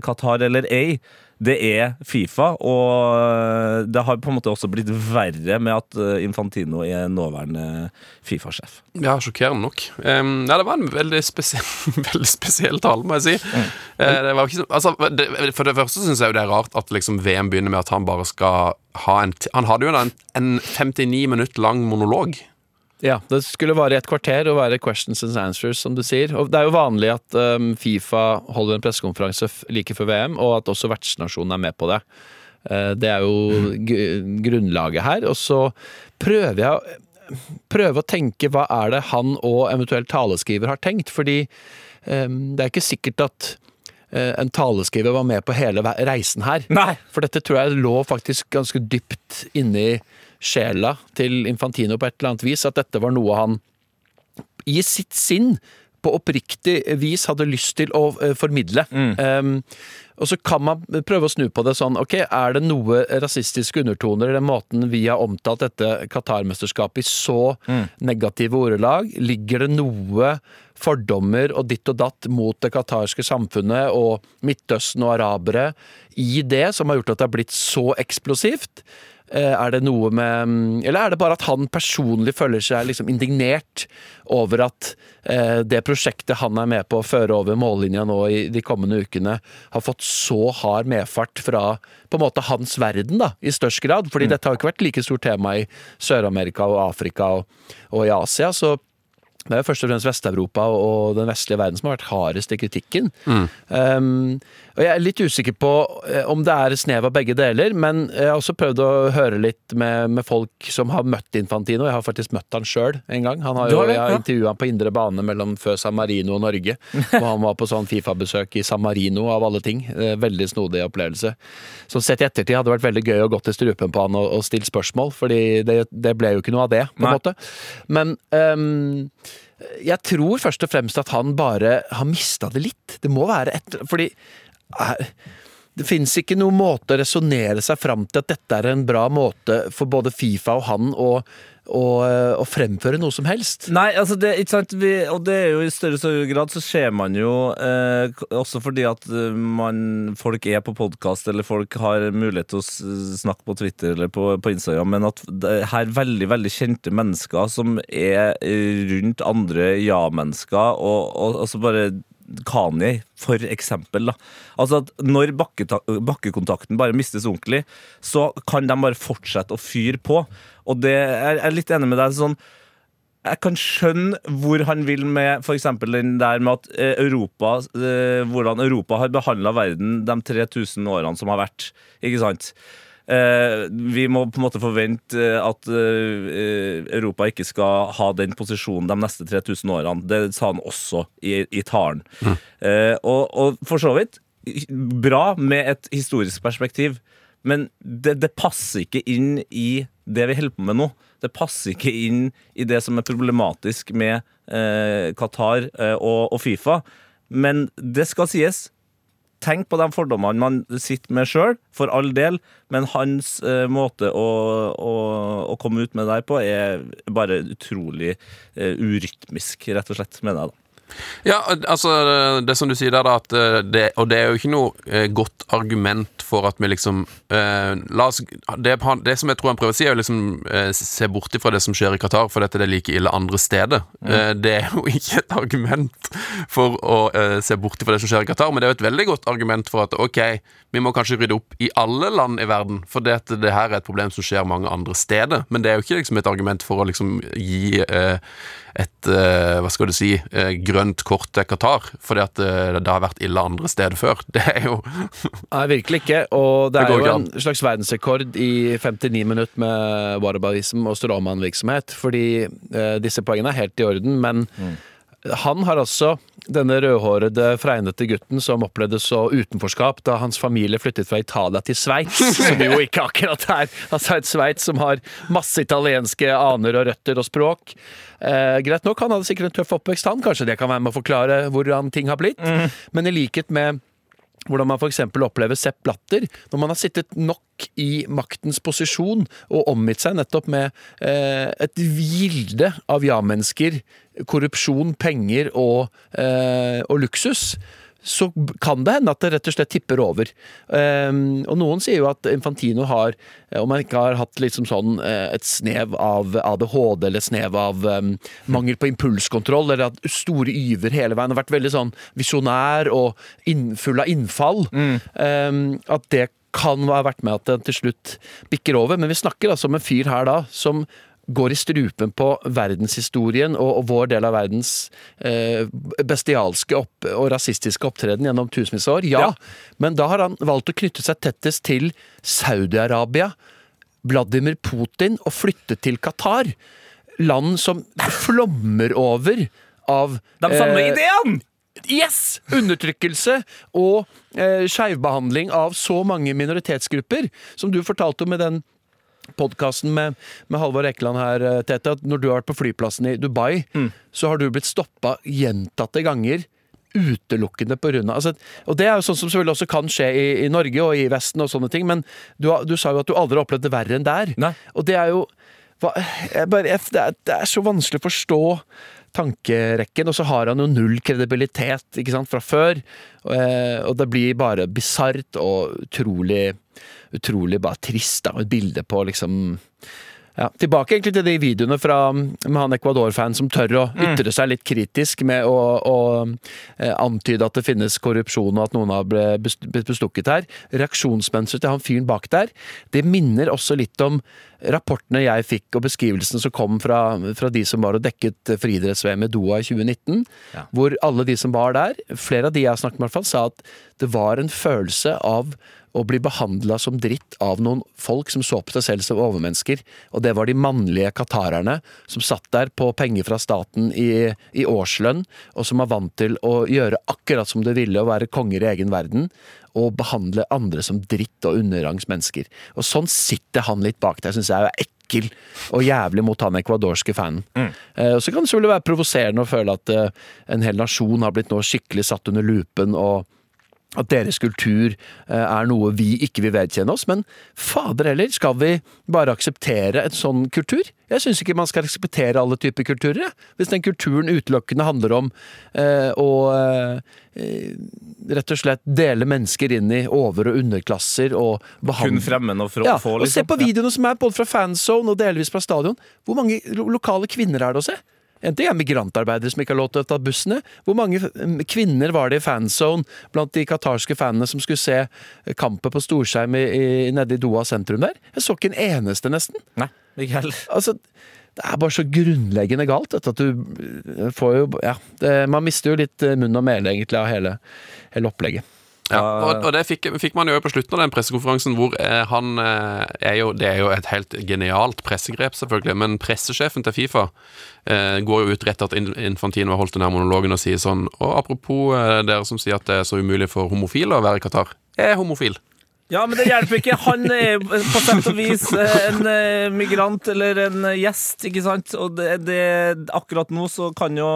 Qatar eller ei, det er Fifa, og det har på en måte også blitt verre med at eh, Infantino er nåværende Fifa-sjef. Ja, sjokkerende nok. Um, ja, det var en veldig spesiell, (laughs) veldig spesiell tale, må jeg si. Eh, det var ikke, så- altså, det, for det første syns jeg jo det er rart at liksom VM begynner med at han bare skal ha en Han hadde jo en, en 59 minutter lang monolog. Ja, det skulle vare i et kvarter og være questions and answers, som du sier. Og det er jo vanlig at um, Fifa holder en pressekonferanse like før VM, og at også vertsnasjonen er med på det. Uh, det er jo g grunnlaget her. Og så prøver jeg prøve å tenke hva er det han og eventuelt taleskriver har tenkt, fordi um, det er ikke sikkert at eh, en taleskriver var med på hele reisen her. Nei. For dette tror jeg lå faktisk ganske dypt inni sjela til Infantino på et eller annet vis, at dette var noe han i sitt sinn på oppriktig vis hadde lyst til å eh, formidle. Um, og så kan man prøve å snu på det sånn, ok, er det noe rasistiske undertoner i den måten vi har omtalt dette Qatar-mesterskapet i så negative ordelag? Ligger det noe fordommer og ditt og datt mot det qatarske samfunnet og Midtøsten og arabere i det, som har gjort at det har blitt så eksplosivt? Eh, Er det noe med Eller er det bare at han personlig føler seg liksom indignert over at eh, det prosjektet han er med på å føre over mållinja nå i de kommende ukene, har fått så hard medfart fra på en måte hans verden, da, i størst grad? Fordi dette har jo ikke vært like stort tema i Sør-Amerika og Afrika og, og i Asia. så det er jo først og fremst Vest-Europa og den vestlige verden som har vært hardest i kritikken. Um, og Jeg er litt usikker på eh, om det er snev av begge deler, men jeg har også prøvd å høre litt med, med folk som har møtt Infantino. Jeg har faktisk møtt han sjøl en gang. Han har jo, jeg har intervjua han på indre bane mellom før San Marino og Norge. (laughs) Og han var på sånn Fifa-besøk i San Marino, av alle ting. Eh, Veldig snodig opplevelse. Så sett i ettertid hadde det vært veldig gøy å gå til strupen på han og, og stilt spørsmål, fordi det, det ble jo ikke noe av det, på en måte. Men ehm, jeg tror først og fremst at han bare har mista det litt. Det må være et Fordi eh, det fins ikke noen måte å resonnere seg fram til at dette er en bra måte for både Fifa og han å, å, eh, å fremføre noe som helst. Nei, altså det, ikke sant? Vi, og det er jo i større og større grad så ser man jo eh, Også fordi at eh, man, folk er på podkast, eller folk har mulighet til å snakke på Twitter eller på, på Instagram, men at det her veldig veldig kjente mennesker som er eh, rundt andre ja-mennesker, og, og, og så bare Kanye, for eksempel. Da. Altså at Når bakkekontakten bare mistes ordentlig, så kan de bare fortsette å fyre på. Og det jeg er litt enig med deg. sånn jeg kan skjønne hvor han vil med f.eks. den der med at eh, Europa eh, Hvordan Europa har behandla verden de 3000 årene som har vært. Ikke sant? Eh, vi må på en måte forvente eh, at eh, Europa ikke skal ha den posisjonen de neste 3000 årene. Det sa han også i, i talen. Mm. og, og for så vidt bra med et historisk perspektiv. Men det, det passer ikke inn i det vi holder på med nå. Det passer ikke inn i det som er problematisk med eh, Qatar eh, og, og Fifa. Men det skal sies. Tenk på de fordommene man sitter med sjøl, for all del. Men hans eh, måte å, å, å komme ut med det på er bare utrolig eh, urytmisk, rett og slett, mener jeg da. Ja, altså det som du sier der, da, eh, det, og det er jo ikke noe eh, godt argument for at vi liksom eh, La oss det, det som jeg tror han prøver å si, er å liksom eh, se bort ifra det som skjer i Qatar, for dette er like ille andre steder. Eh, det er jo (laughs) ikke et argument for å eh, se bort ifra det som skjer i Qatar, men det er jo et veldig godt argument for at ok, vi må kanskje rydde opp i alle land i verden, for det, at det her er et problem som skjer mange andre steder. Men det er jo ikke liksom et argument for å liksom gi eh, et eh, hva skal du si eh, grønt kort til Qatar, fordi at eh, det har vært ille andre steder før. (laughs) Det er jo Nei, virkelig ikke. Og det, er det jo en slags verdensrekord i 59 minutter med whataboutism og stråmannvirksomhet. Fordi disse poengene er helt i orden, men han har altså denne rødhårede, fregnete gutten som opplevde så utenforskap da hans familie flyttet fra Italia til Sveits, som jo ikke akkurat er altså et Sveits som har masse italienske aner og røtter og språk. Eh, greit nok, han hadde sikkert en tøff oppvekst, han. Kanskje det kan være med å forklare hvordan ting har blitt. Men i likhet med hvordan man f.eks. opplever Sepp Blatter, når man har sittet nok i maktens posisjon og omgitt seg nettopp med eh, et gilde av ja-mennesker, korrupsjon, penger og, eh, og luksus, så kan det hende at det rett og slett tipper over. Ehm, og noen sier jo at Infantino har, eh, om han ikke har hatt liksom sånn eh, et snev av ADHD eller et snev av em, mangel på impulskontroll, eller at store yver hele veien, har vært veldig sånn visjonær og inn, full av innfall, em, at det kan ha vært med at det til slutt bikker over. Men vi snakker altså om en fyr her da, som går i strupen på verdenshistorien og, vår del av verdens eh, bestialske opp, og rasistiske opptreden gjennom tusenvis av år. Ja, men da har han valgt å knytte seg tettest til Saudi-Arabia, Vladimir Putin og flytte til Qatar. Land som flommer over av De samme eh, ideene! Yes! Undertrykkelse og eh, skeivbehandling av så mange minoritetsgrupper. Som du fortalte om med den podkasten med, med Halvor Ekeland her, eh, Tete, at når du har vært på flyplassen i Dubai, så har du blitt stoppa gjentatte ganger. Utelukkende av altså, Og det er jo sånn som selvfølgelig også kan skje i, i Norge og i Vesten, og sånne ting, men du, du sa jo at du aldri har opplevd det verre enn der. Nei. Og det er jo hva, bare, det, er, det er så vanskelig å forstå tankerekken, og så har han jo null kredibilitet ikke sant, fra før. Og, eh, og det blir bare bisart og utrolig Utrolig bare trist. da, Et bilde på liksom ja, Tilbake egentlig til de videoene fra, med han Ecuador-fan som tør å ytre seg litt kritisk med å, å eh, antyde at det finnes korrupsjon og at noen har blitt bestukket her. Reaksjonsmønsteret til han fyren bak der, det minner også litt om rapportene jeg fikk og beskrivelsen som kom fra, fra de som var og dekket friidretts-VM i Doha i 2019. Hvor alle de som var der, flere av de jeg har snakket med, i hvert fall, sa at det var en følelse av å bli behandla som dritt av noen folk som så på seg selv som overmennesker. Og det var de mannlige qatarerne som satt der på penger fra staten i, i årslønn, og som var vant til å gjøre akkurat som de ville og være konger i egen verden. Og behandle andre som dritt og underrangs mennesker. Og sånn sitter han litt bak der, syns jeg er ekkel og jævlig mot han ekvadorske fanen. Eh, og så kan det selvfølgelig være provoserende å føle at eh, en hel nasjon har blitt nå skikkelig satt under lupen. og at deres kultur eh, er noe vi ikke vil vedkjenne oss, men fader heller, skal vi bare akseptere en sånn kultur? Jeg syns ikke man skal akseptere alle typer kulturer. Hvis den kulturen utelukkende handler om eh, å eh, rett og slett dele mennesker inn i over- og underklasser og Kun fremmed og for ja, få, liksom. og Se liksom. på videoene som er både fra fanzone og delvis fra stadion. Hvor mange lokale kvinner er det å se? En ting er migrantarbeidere som ikke har lov til å ta bussene. Hvor mange mm, kvinner var det i fanzone blant de qatarske fanene som skulle se kampen på storskjerm nede i Doha sentrum der? Jeg så ikke en eneste, nesten. Nei, ikke heller. Altså, det er bare så grunnleggende galt dette, at du eh, får jo Ja, det, man mister jo litt eh, munn og mæle, egentlig, av hele, hele opplegget. Ja, og, og det fikk, fikk man jo på slutten av den pressekonferansen, hvor eh, han eh, er jo Det er jo et helt genialt pressegrep, selvfølgelig, men pressesjefen til Fifa eh, går jo ut rett etter at In- Infantino har holdt den her monologen og sier sånn Og apropos eh, dere som sier at det er så umulig for homofile å være i Qatar. Jeg er homofil. Ja, men det hjelper ikke. Han er på sett og vis eh, en eh, migrant eller en gjest, ikke sant? Og det, det, akkurat nå så kan jo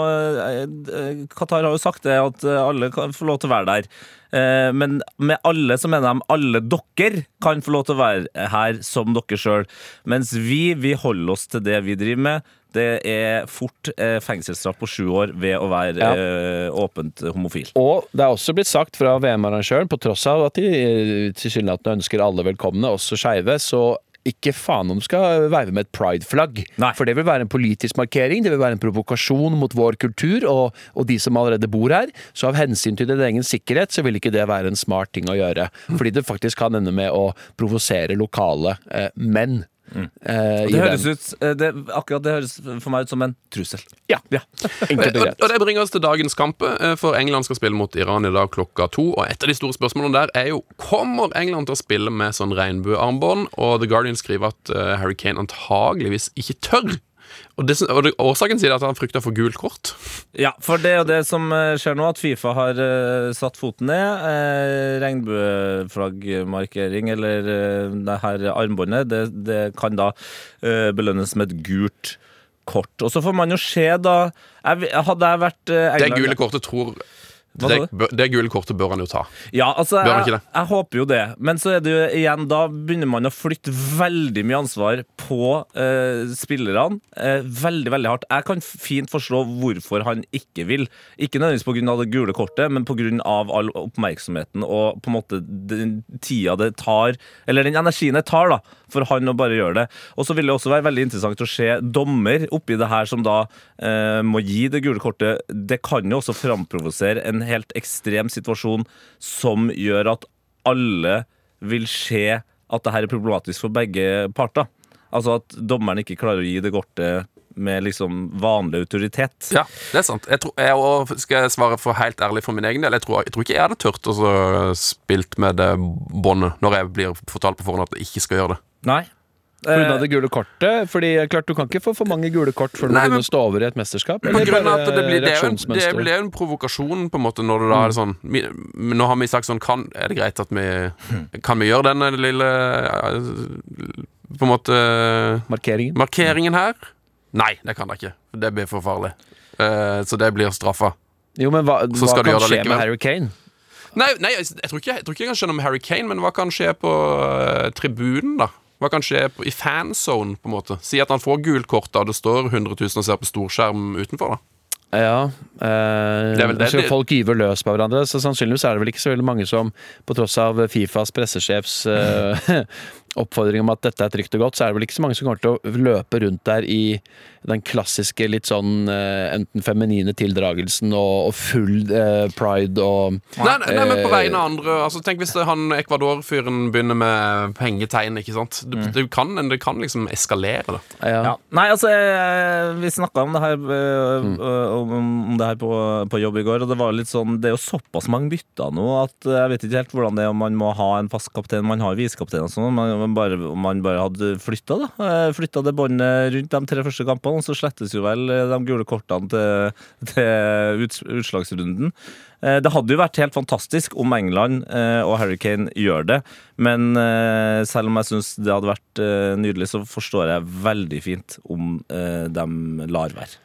Qatar har jo sagt det, at alle kan få lov til å være der. Eh, Men med alle så mener de alle dere kan få lov til å være her som dere sjøl. Mens vi, vi holder oss til det vi driver med. Det er fort eh, fengselsstraff på sju år ved å være Ja. eh, åpent homofil. Og det er også blitt sagt fra VM-arrangøren, på tross av at de eh, tilsynelatende ønsker alle velkomne, også skeive, så ikke faen om du skal veive med et pride-flagg. For det vil være en politisk markering, det vil være en provokasjon mot vår kultur og, og de som allerede bor her. Så av hensyn til din egen sikkerhet, så vil ikke det være en smart ting å gjøre. Fordi det faktisk kan ende med å provosere lokale eh, menn. Eh, Det høres ut, eh, det, akkurat det høres for meg ut som en trussel. Ja, ja. (laughs) Enkelt og Og, greit. og det bringer oss til dagens kamp, eh, for England skal spille mot Iran i dag klokka to. Og et av de store spørsmålene der er jo kommer England til å spille med sånn regnbuearmbånd. Og The Guardian skriver at eh, Harry Kane antageligvis ikke tør. Og, det, og det, årsaken sier at han frykter for gult kort. Ja, for det er jo det som eh, skjer nå, at Fifa har uh, satt foten ned. Eh, regnbueflaggmarkering, eller uh, det her armbåndet, det, det kan da uh, belønnes med et gult kort. Og så får man jo se, da jeg, Hadde jeg vært eh, Det gule kortet tror Det, det gule kortet bør han jo ta. Ja, altså, jeg, jeg håper jo det. Men så er det jo igjen, da begynner man å flytte veldig mye ansvar på eh, spillerne. Eh, veldig, veldig hardt. Jeg kan fint forstå hvorfor han ikke vil. Ikke nødvendigvis pga. det gule kortet, men pga. all oppmerksomheten og på en måte den tida det tar, eller den energien det tar, da, for han å bare gjøre det. Og så vil det også være veldig interessant å se dommer oppi det her som da eh, må gi det gule kortet. Det kan jo også framprovosere en helt ekstrem situasjon som gjør at alle vil se at det her er problematisk for begge parter. Altså at dommeren ikke klarer å gi det kortet med liksom vanlig autoritet. Ja, det er sant. Jeg, tror, jeg skal svare for helt ærlig for min egen del. Jeg tror, jeg tror ikke jeg hadde tørt å spille med det båndet når jeg blir fortalt på forhånd at jeg ikke skal gjøre det. Nei. Grunn av Eh, det gule kortet? Fordi klart Du kan ikke få for mange gule kort før du Nei, begynner å stå over i et mesterskap? Det blir, det er en, det blir en provokasjon, på en måte, når det da er sånn vi, Nå har vi sagt sånn kan, Er det greit at vi Kan vi gjøre denne lille eh, På en måte Markeringen? Markeringen her? Nei, det kan det ikke. Det blir for farlig. Eh, så det blir straffa. Jo, men hva, hva kan skje likevel. med. Harry Kane? Nei, nei jeg, jeg, tror ikke, jeg tror ikke jeg kan skjønne om Harry Kane, men hva kan skje på uh, tribunen, da? Hva kan skje i fanzone, på en måte? Si at han får gult kort, da, det står 100 000 og ser på storskjerm utenfor, da. Ja. Eh, Det det folk gyver løs på hverandre, så sannsynligvis er det vel ikke så veldig mange som, på tross av Fifas pressesjefs eh, (laughs) oppfordring om at dette er trygt og godt, så er det vel ikke så mange som kommer til å løpe rundt der i den klassiske litt sånn eh, enten feminine tildragelsen og, og full eh, pride og Nei, nei, nei, men på Eh, vegne av andre altså, Tenk hvis det, han Ecuador-fyren begynner med pengetegn, ikke sant? Det, det, kan, det kan liksom eskalere, da. ja. Ja. Nei, altså, jeg, vi snakka om det her, øh, øh, om, om det her på, på jobb i går, og det var litt sånn Det er jo såpass mange bytter nå at jeg vet ikke helt hvordan det er om man må ha en fast kaptein. Man har visekaptein og sånn, bare, om man bare hadde flytta da. Eh, Flytta det båndet rundt de tre første kampene, og så slettes jo vel eh, de gule kortene til, (laughs) til utslagsrunden. Eh, Det hadde jo vært helt fantastisk om England og Harry Kane gjør det, men selv om jeg syns det hadde vært nydelig, så forstår jeg veldig fint om de lar være.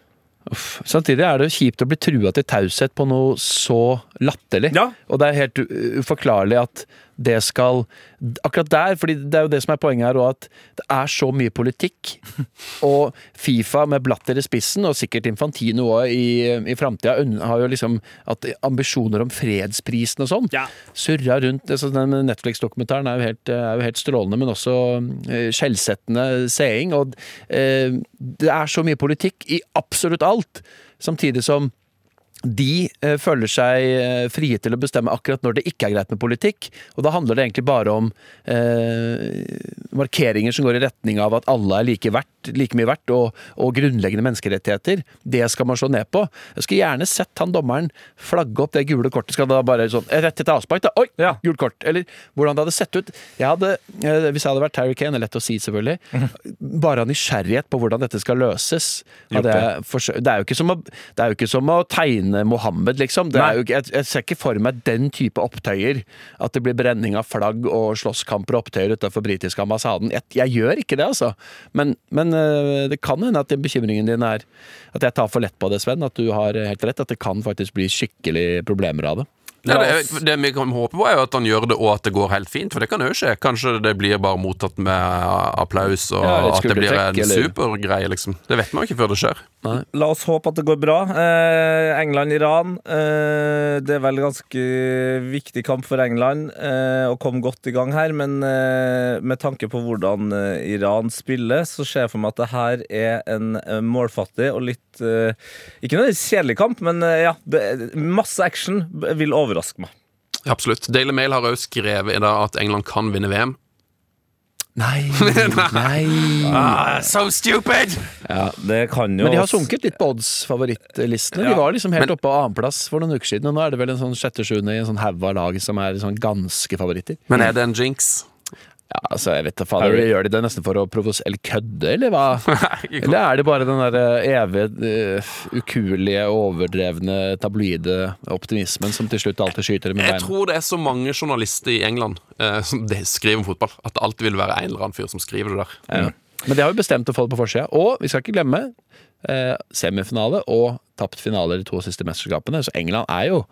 Uff. Samtidig er det jo kjipt å bli trua til taushet på noe så latterlig. Ja. Og det er helt uforklarlig at det skal Akkurat der, fordi det er jo det som er poenget her, at det er så mye politikk. (laughs) Og Fifa med Blatter i spissen, og sikkert Infantino òg i, i framtida, har jo liksom ambisjoner om fredsprisen og sånn. Ja. Surra rundt. Altså, den Netflix-dokumentaren er, er jo helt strålende, men også eh, skjellsettende seing. Og eh, det er så mye politikk i absolutt alt, samtidig som de eh, føler seg eh, frie til å bestemme akkurat når det ikke er greit med politikk. Og da handler det egentlig bare om eh, markeringer som går i retning av at alle er like, verdt, like mye verdt, og, og grunnleggende menneskerettigheter. Det skal man slå ned på. Jeg skulle gjerne sett han dommeren flagge opp det gule kortet. Skal da bare sånn eh, Rett etter avspark, da. Oi, Ja. gult kort. Eller hvordan det hadde sett ut. Jeg hadde, eh, hvis jeg hadde vært Terry Kane, det er lett å si selvfølgelig, bare av nysgjerrighet på hvordan dette skal løses. Forsø- det, er jo ikke som å, det er jo ikke som å tegne Mohammed, liksom. Det jo, jeg, jeg ser ikke for meg den type opptøyer. At det blir brenning av flagg og slåsskamper og opptøyer utenfor britiske ambassaden. Jeg, jeg gjør ikke det, altså. Men, men øh, det kan hende at bekymringen din er at jeg tar for lett på det, Sven. At du har helt rett. At det kan faktisk bli skikkelig problemer av det. Ja, det, det vi kan håpe på, er jo at han gjør det, og at det går helt fint. For det kan jo skje. Kanskje det blir bare mottatt med applaus, og Ja, at det blir en supergreie, liksom. Det vet man jo ikke før det skjer. La oss håpe at det går bra. Eh, England-Iran. Eh, det er vel ganske viktig kamp for England eh, å komme godt i gang her, men eh, med tanke på hvordan eh, Iran spiller, så ser jeg for meg at det her er en eh, målfattig og litt eh, Ikke noe kjedelig kamp, men eh, ja, det, masse action vil overraske meg. Absolutt. Daily Mail har òg skrevet i dag at England kan vinne VM. Nei, (laughs) nei. so stupid! Ja, det kan jo Men de har sunket litt på odds-favorittlistene. Ja. De var liksom helt Men- oppe på annenplass for noen uker siden, og nå er det vel en sånn sjette-sjuende i en sånn haug av lag som er sånn ganske favoritter. Men er det en jinx? Ja, altså, jeg vet da fader, Gjør de det nesten for å provosere eller kødde, eller hva? (laughs) Eller er det bare den der eh, evige, eh, ukuelige, overdrevne tabloide optimismen som til slutt alltid skyter dem i Jeg tror det er så mange journalister i England eh, som skriver om fotball, at det alltid vil være en eller annen fyr som skriver det der. Men det har jo bestemt å få det på forsida. Og vi skal ikke glemme eh, semifinale og tapt finaler i de to siste mesterskapene. Så England er jo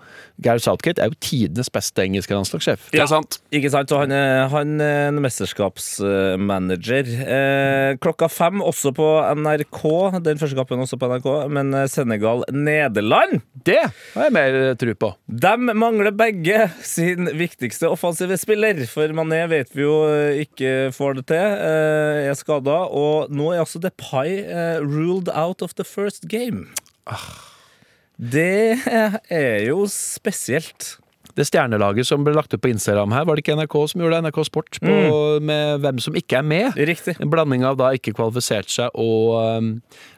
Gareth Southgate er jo tidenes beste engelske landslagssjef. Det er sant. Ikke sant, og han er, han er en mesterskapsmanager. Eh, klokka fem også på NRK, den første kampen også på NRK, men eh, Senegal-Nederland Det har jeg mer eh, tro på. De mangler begge sin viktigste offensive spiller, for Mané vet vi jo eh, ikke får det til, eh, er skada. Og nå er altså Depay eh, ruled out of the first game. Det er jo spesielt. Det stjernelaget som ble lagt ut på Instagram her, var det ikke NRK som gjorde det? NRK Sport på, med hvem som ikke er med. Riktig. En blanding av da ikke kvalifisert seg og, um,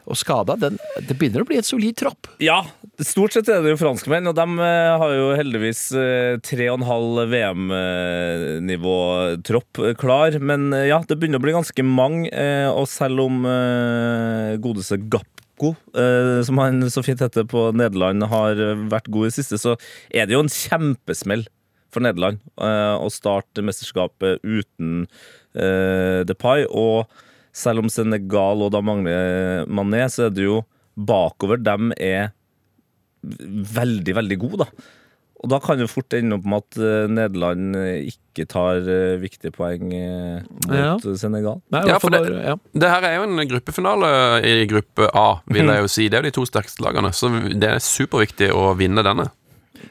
og skada. Den, det begynner å bli et solid tropp. Ja, stort sett er det jo franskmenn, og de eh, har jo heldigvis eh, tre og en halv VM-nivå-tropp klar. Men eh, ja, det begynner å bli ganske mange, eh, og selv om eh, godeste Gapko, eh, som han så fint heter på Nederland, har vært god i det siste, så er det jo en kjempesmell for Nederland eh, å starte mesterskapet uten eh, Depay. Og selv om Senegal og da mangler Mané, så er det jo bakover dem er veldig, veldig gode, da. Og da kan det fort ende opp med at eh, Nederland eh, ikke tar eh, viktige poeng mot Ja. Senegal. Nei, Ja, for det- bare- ja. Det her er jo en gruppefinale i gruppe A, vil jeg jo si. Det er jo de to sterkeste lagene, så det er superviktig å vinne denne.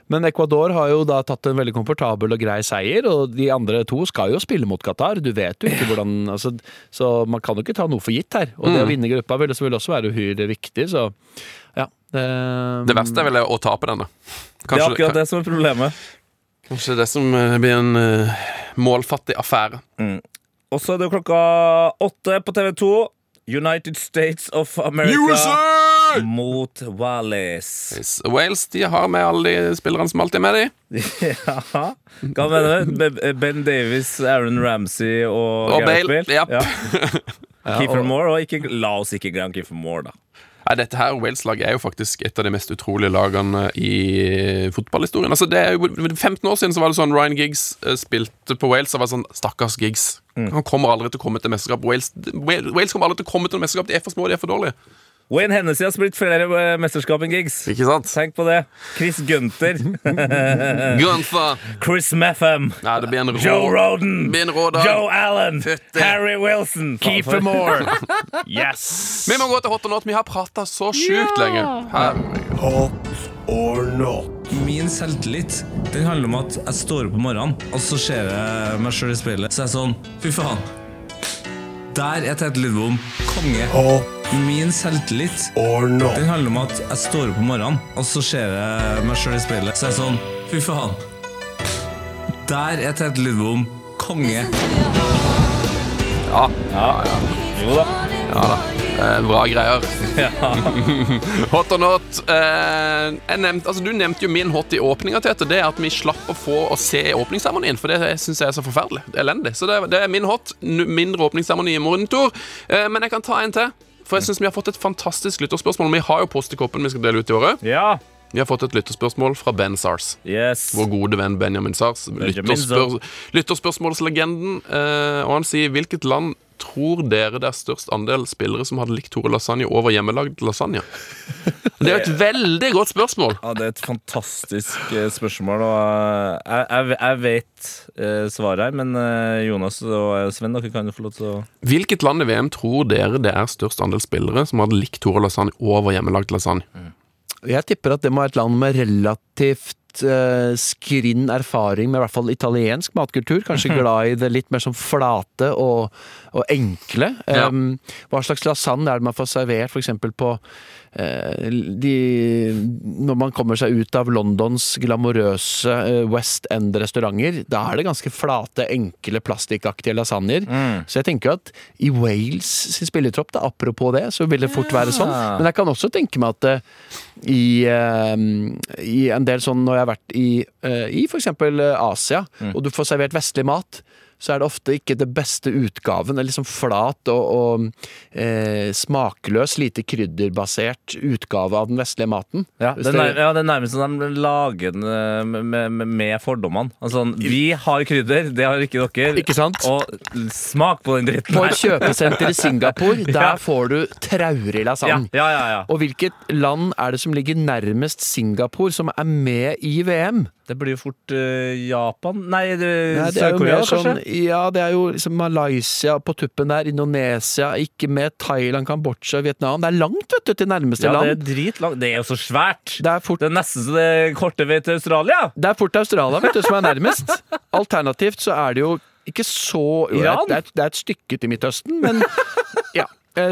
Men Ecuador har jo da tatt en veldig komfortabel og grei seier, og de andre to skal jo spille mot Qatar. Du vet jo ikke hvordan (laughs) altså, Så man kan jo ikke ta noe for gitt her. Og det å Mm. vinne gruppa vil selvfølgelig også være uhyre viktig, så ja. Det, Det verste er vel å tape denne. det er akkurat det som er problemet. kanskje det som eh, blir en uh, målfattig affære. Og så er det klokka åtte på TV2. United States of America USA! mot Wallis. Yes. Wales de har med alle de spillerne som alltid er med, de. (laughs) Ja, hva mener du? Ben Davis, Aaron Ramsey og, Og Gareth Bale, Bale? (laughs) ja. Kiefer Moore, og ikke, la oss ikke glemme Kiefer Moore, da. Nei, dette her Wales-laget er jo faktisk et av de mest utrolige lagene i fotballhistorien. Altså, det er jo 15 år siden så var det sånn Ryan Giggs eh, spilte på Wales og var sånn Stakkars Giggs. Han kommer aldri til å komme til mesterskap. Wales, Wales kommer aldri til å komme til mesterskap. De er for små, de er for dårlige. Wayne Hennessy har spilt flere eh, mesterskap enn Giggs. Ikke sant? Tenk på det. Chris Gunther. (laughs) Gunther. Chris Metham. Nei, det blir en rå Joe Roden. Blir en råd. Joe Allen. Fytte. Harry Wilson. Kiefer Moore! (laughs) Yes! Vi må gå til hot or not. Vi har prata så sjukt lenge. Her. Min selvtillit Den handler om at jeg står opp om morgenen, og så ser jeg meg sjøl i speilet. Så er jeg sånn Fy faen. Der er Tete Lidbom konge. Min selvtillit Den handler om at jeg står opp om morgenen, og så ser jeg meg sjøl i speilet. Så er jeg sånn Fy faen. Der er Tete Lidbom konge. Ja. ja. ja. Jo da. Ja da. Eh, bra greier. (laughs) hot or not. Eh, jeg nevnte, altså, du nevnte jo min hot i åpninga, Tete. Det er at vi slapp å få å se åpningsseremonien. For det syns jeg er så forferdelig. Elendig. Så det, det er min hot. N- Mindre åpningsseremoni i monitor. Eh, men jeg kan ta en til. For jeg syns vi har fått et fantastisk lytterspørsmål. Vi har jo postekoppen vi skal dele ut i året. Ja. Vi har fått et lytterspørsmål fra Ben Sars. Yes. Vår gode venn Benjamin Sars. Lytterspør lytterspørsmålslegenden. Eh, og han sier hvilket land tror dere det er størst andel spillere som hadde likt Tore Lasagne over hjemmelagd lasagne? Det er jo et veldig godt spørsmål. Ja, Det er et fantastisk eh, spørsmål. Og eh, jeg, jeg, jeg vet eh, svaret her, men Jonas og Sven, dere kan jo få lov til å Hvilket land i VM tror dere det er størst andel spillere som hadde likt Tore Lasagne over hjemmelagd lasagne? Jeg tipper at det må være et land med relativt eh, skrinn erfaring med i hvert fall italiensk matkultur. Kanskje glad i det litt mer som flate og, og enkle. Ja. Um, hva slags lasagne er det man får servert f.eks. på de, Når man kommer seg ut av Londons glamorøse eh, West End-restauranter, da er det ganske flate, enkle, plastikkaktige lasagner. Så jeg tenker at i Wales sin spillertropp, da, apropos det, så vil det fort være sånn. Men jeg kan også tenke meg at uh, i, uh, i en del sånn når jeg har vært i, uh, i f.eks. Asia, og du får servert vestlig mat, så er det ofte ikke det beste utgaven. Det er liksom flat og, og eh, smakløs, lite krydderbasert utgave av den vestlige maten. Ja, det, er ja, det er nærmest som de lager den eh, med, med, med fordommene. Altså, vi har krydder, det har ikke dere. Ikke sant? Og smak på den dritten På her. et kjøpesenter i Singapore, (laughs) Ja. der får du traurig lasagne. ja, ja, ja. Og hvilket land er det som ligger nærmest Singapore, som er med i VM? Det blir jo fort uh, Japan Nei, det, er jo Sør-Korea, mer sånn? Ja, det er jo liksom Malaysia på tuppen der, Indonesia, ikke med Thailand, Kambodsja, Vietnam. Det er langt, vet du, til nærmeste Ja, det er dritlangt. Det er jo så svært. Det er fort Det er nesten så det korte vei til Australia. Det er fort Australia vet du, som er nærmest. Alternativt så er det jo ikke så Iran? Det er, det er et stykke til Midtøsten, men ja.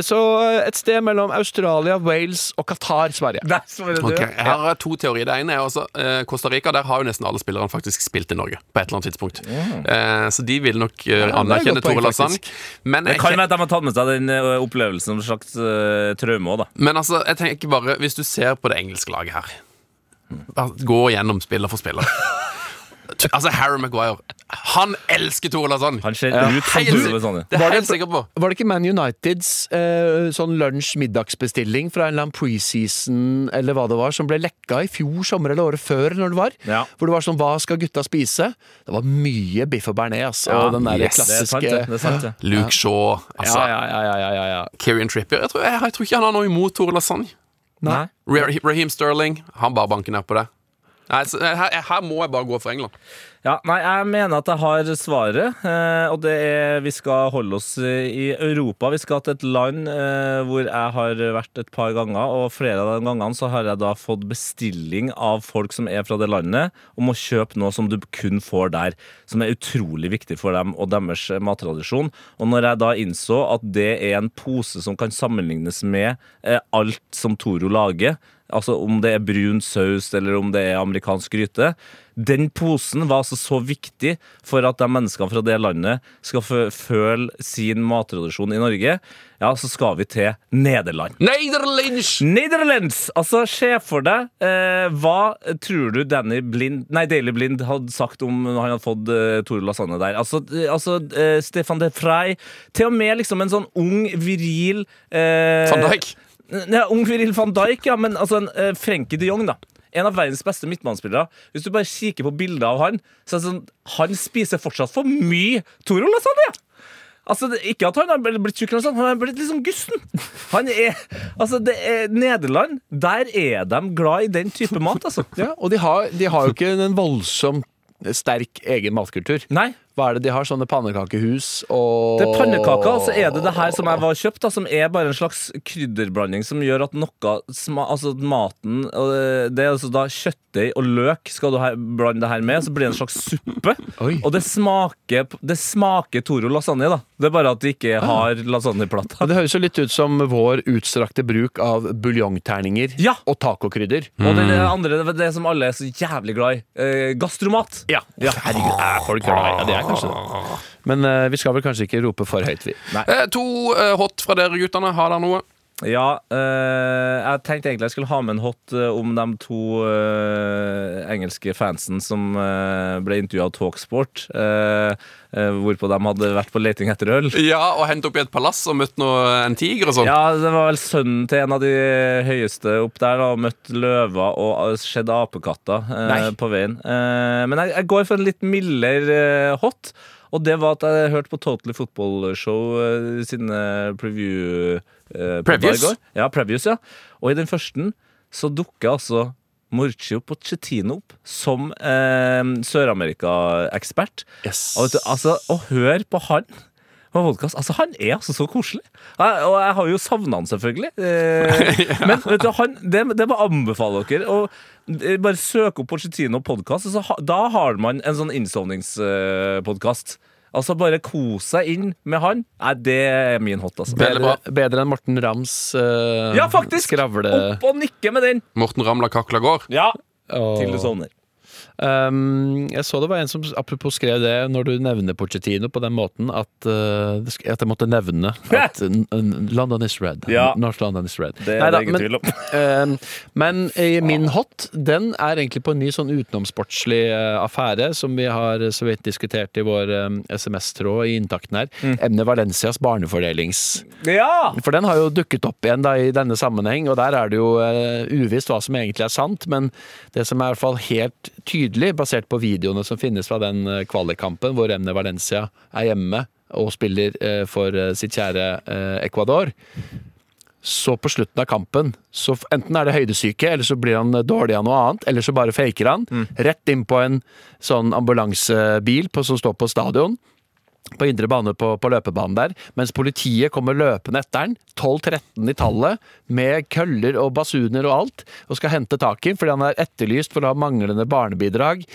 Så et sted mellom Australia, Wales og Qatar, Sverige. Okay. Jeg har to teorier. Det ene er også eh, Costa Rica. Der har jo nesten alle spillerne faktisk spilt i Norge. På et eller annet tidspunkt eh, Så de vil nok eh, er anerkjenne Tore Lassang. Men, Det kan være at de har tatt med seg den eh, opplevelsen som slags eh, traume òg, da. men altså, jeg tenker bare Hvis du ser på det engelske laget her Gå gjennom spiller for spiller. (laughs) Altså, Harry Maguire. Han elsker Tore Lassang! Han ser ut som. Det er jeg helt sikker på. Var det ikke Man Uniteds eh, sånn lunsj-middagsbestilling fra en eller annen preseason eller hva det var, som ble lekka i fjor sommer eller året før, når det var? Ja. Hvor det var sånn Hva skal gutta spise? Det var mye biff og bearnés, altså. Ja, og den der yes, Det sant, klassiske det. er sant, det. Luke Shaw. Altså, ja, ja, ja, ja, ja, ja. Kieran Trippier. Jeg tror, jeg, jeg tror ikke han har noe imot Tore Lasagne. Nei. Ra- Raheem Sterling. Han bare banker ned på det. Nei, her, her må jeg bare gå for England. Ja, nei, jeg mener at jeg har svaret, eh, og det er vi skal holde oss eh, i Europa. Vi skal til et land eh, hvor jeg har vært et par ganger, og flere av de gangene så har jeg da fått bestilling av folk som er fra det landet, om å kjøpe noe som du kun får der, som er utrolig viktig for dem og deres mattradisjon. Og når jeg da innså at det er en pose som kan sammenlignes med alt som Toro lager, Altså om det er brun saus eller om det er amerikansk gryte. Den posen var altså så viktig for at de menneskene fra det landet skal fø føle sin mattradisjon i Norge. Ja, så skal vi til Nederland. Nederlands! Nederlands! Altså, se for deg eh, Hva tror du Danny Blind Nei, Daily Blind hadde sagt om når han hadde fått eh, Tore Lasagne der? Altså, altså eh, Stefan de Frey Til og med liksom en sånn ung, viril eh, Van Dijk. ja, ung Viril van Dijk, ja, men altså en eh, Frenkie de Jong, da. En av verdens beste midtbanespillere. Hvis du bare kikker på bilder av han, så er det sånn Han spiser fortsatt for mye Toro Lasagne! Altså, ikke at han har blitt tjukk, han har blitt liksom gusten. Han er Altså, det er Nederland. Der er de glad i den type mat, altså. Ja, og de har, de har jo ikke en voldsomt sterk egen matkultur. Nei. Hva er det de har? Sånne pannekakehus og Det er pannekaker, og så er det det her som jeg var kjøpt, da, som er bare en slags krydderblanding som gjør at noe sma, Altså maten det- Det er altså da kjøttdeig og løk skal du her, blande det her med, så blir det en slags suppe. Oi. Og det smaker Det smaker Toro lasagne, da. Det er bare at de ikke har ah. lasagneplata. det høres jo litt ut som vår utstrakte bruk av buljongterninger Ja. og tacokrydder. Og det, det andre, det, det som alle er så jævlig glad i. Eh, gastromat. Ja. Herregud, er folk glad i ja, det? Er kanskje det. Men eh, vi skal vel kanskje ikke rope for høyt, vi. Eh, to eh, hot fra dere guttene. Har dere noe? Ja, eh, jeg tenkte egentlig jeg skulle ha med en hot eh, om de to eh, engelske fansen som eh, ble intervjua av Talksport. eh, eh, hvorpå de hadde vært på leting etter øl. Ja, og hentet opp i et palass og møtt noe, en tiger og sånn. Ja, det var vel sønnen til en av de høyeste opp der, da, og møtt løver og sett apekatter på veien. Men jeg, jeg går for en litt mildere hot. Og det var at jeg hørte på Totally Football Show eh, sine preview eh, Previous? Ja, Previous, ja. Og i den første så dukker altså Morcio Pochettino opp som eh, Sør-Amerika-ekspert. Yes. Og altså, å høre på han på podkast. altså Han er altså så koselig. Og jeg har jo savna han, selvfølgelig. Eh, (laughs) Men vet du, han, det, det må jeg anbefale dere. å eh, bare søk opp Pochettino podkast. Altså, da har man en sånn innsovningspodkast. Altså Bare kos seg inn med han. Nei, det er min hot, altså. Bedre, bedre enn Morten Rams uh, Ja, faktisk! skravle... Opp og nikke med den! Morten Ramla kakla går. Ja, oh. til du sovner. Um, jeg så det var en som apropos skrev det når du nevner Pochettino på den måten at, uh, at jeg måtte nevne at (laughs) London is red. Ja. North London is red. Det er Neida, det ingen men, tvil om. um, (laughs) men uh, min hot, den er egentlig på en ny sånn utenomsportslig eh, affære som vi har så vidt diskutert i vår SMS-tråd i inntakten her. Mm. Emne Valencias barnefordelings... Ja! For den har jo dukket opp igjen da i denne sammenheng, og der er det jo eh, uvisst hva som egentlig er sant, men det som er i hvert fall helt tydelig, basert på videoene som finnes fra den eh, kvalikkampen hvor Emne Valencia er hjemme og spiller eh, for eh, sitt kjære Ecuador, så på slutten av kampen, så enten er det høydesyke, eller så blir han dårlig av noe annet, eller så bare faker han. Rett inn på en sånn ambulansebil på, som står på stadion på indre bane på, på løpebanen der, mens politiet kommer løpende etter den, 12-13 i tallet, med køller og basuner og alt, og skal hente tak i, fordi han er etterlyst for å ha manglende barnebidrag.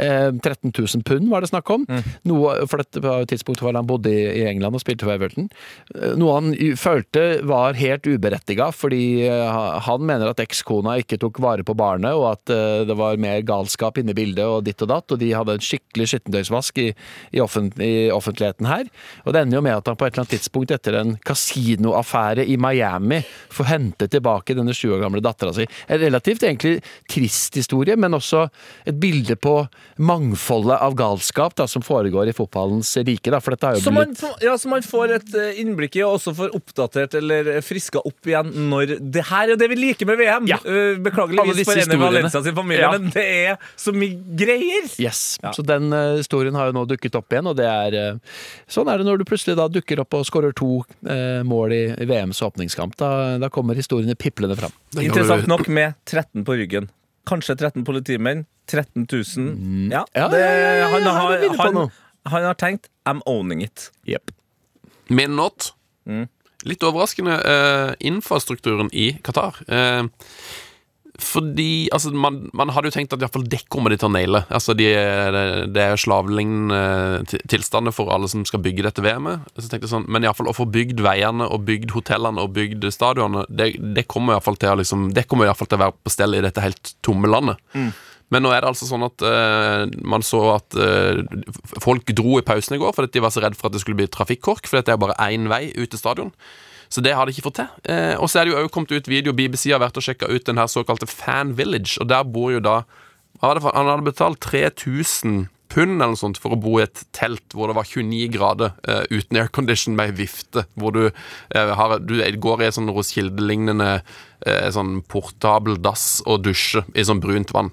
Eh, 13 000 pund var det snakk om. Noe, for dette var jo tidspunkt hvor han bodde i, England og spilte for Everton. Eh, Noe han følte var helt uberettiga, fordi eh, han mener at ekskona ikke tok vare på barnet, og at eh, det var mer galskap inne i bildet og ditt og datt, og de hadde en skikkelig skittentøysvask i, i, offent, i offentligheten her. Og det ender jo med at han på et eller annet tidspunkt etter en kasinoaffære i Miami får hente tilbake denne sju år gamle dattera si. En relativt egentlig trist historie, men også et bilde på mangfoldet av galskap da, som foregår i fotballens rike. Da, for dette har jo Så man, blitt ja, så man får et eh, innblikk i, og også får oppdatert eller friska opp igjen når Det her er det vi liker med VM! Ja. Eh, Beklageligvis disse for Ene historiene. Valencia sin familie, Ja. men det er så mye greier! Yes, Ja. så den uh, historien har jo nå dukket opp igjen, og det er uh, Sånn er det når du plutselig da dukker opp og skårer to uh, mål i, i VMs åpningskamp. Da, da kommer historiene piplende fram. Interessant nok med 13 på ryggen. Kanskje 13 politimenn. 13 000. Ja, Ja, det, ja, ja, ja, han, har, han, han har tenkt I'm owning it. Yep. Min not. Mm. Litt overraskende uh, infrastrukturen i Qatar. Uh, fordi altså, man, man hadde jo tenkt at iallfall det kommer de til å naile. Altså, de, det, det er slavelignende ti- tilstander for alle som skal bygge dette VM-et. Så tenkte jeg sånn, Men iallfall å få bygd veiene og bygd hotellene og bygd stadionene, det, det kommer iallfall til liksom, Det kommer i hvert fall til å være på stell i dette helt tomme landet. Men nå er det altså sånn at uh, man så at uh, folk dro i pausen i går fordi de var så redd for at det skulle bli trafikkork, fordi det er bare én vei ut til stadion. Så det har de ikke fått til. Eh, og så er det jo òg kommet ut video, BBC har vært og sjekka ut den her såkalte Fan Village, og der bor jo da Han hadde betalt 3000 pund eller noe sånt for å bo i et telt hvor det var 29 grader eh, uten aircondition med ei vifte, hvor du, eh, har, du går i en sånn Roskilde-lignende eh, sånn portabel dass og dusjer i sånn brunt vann.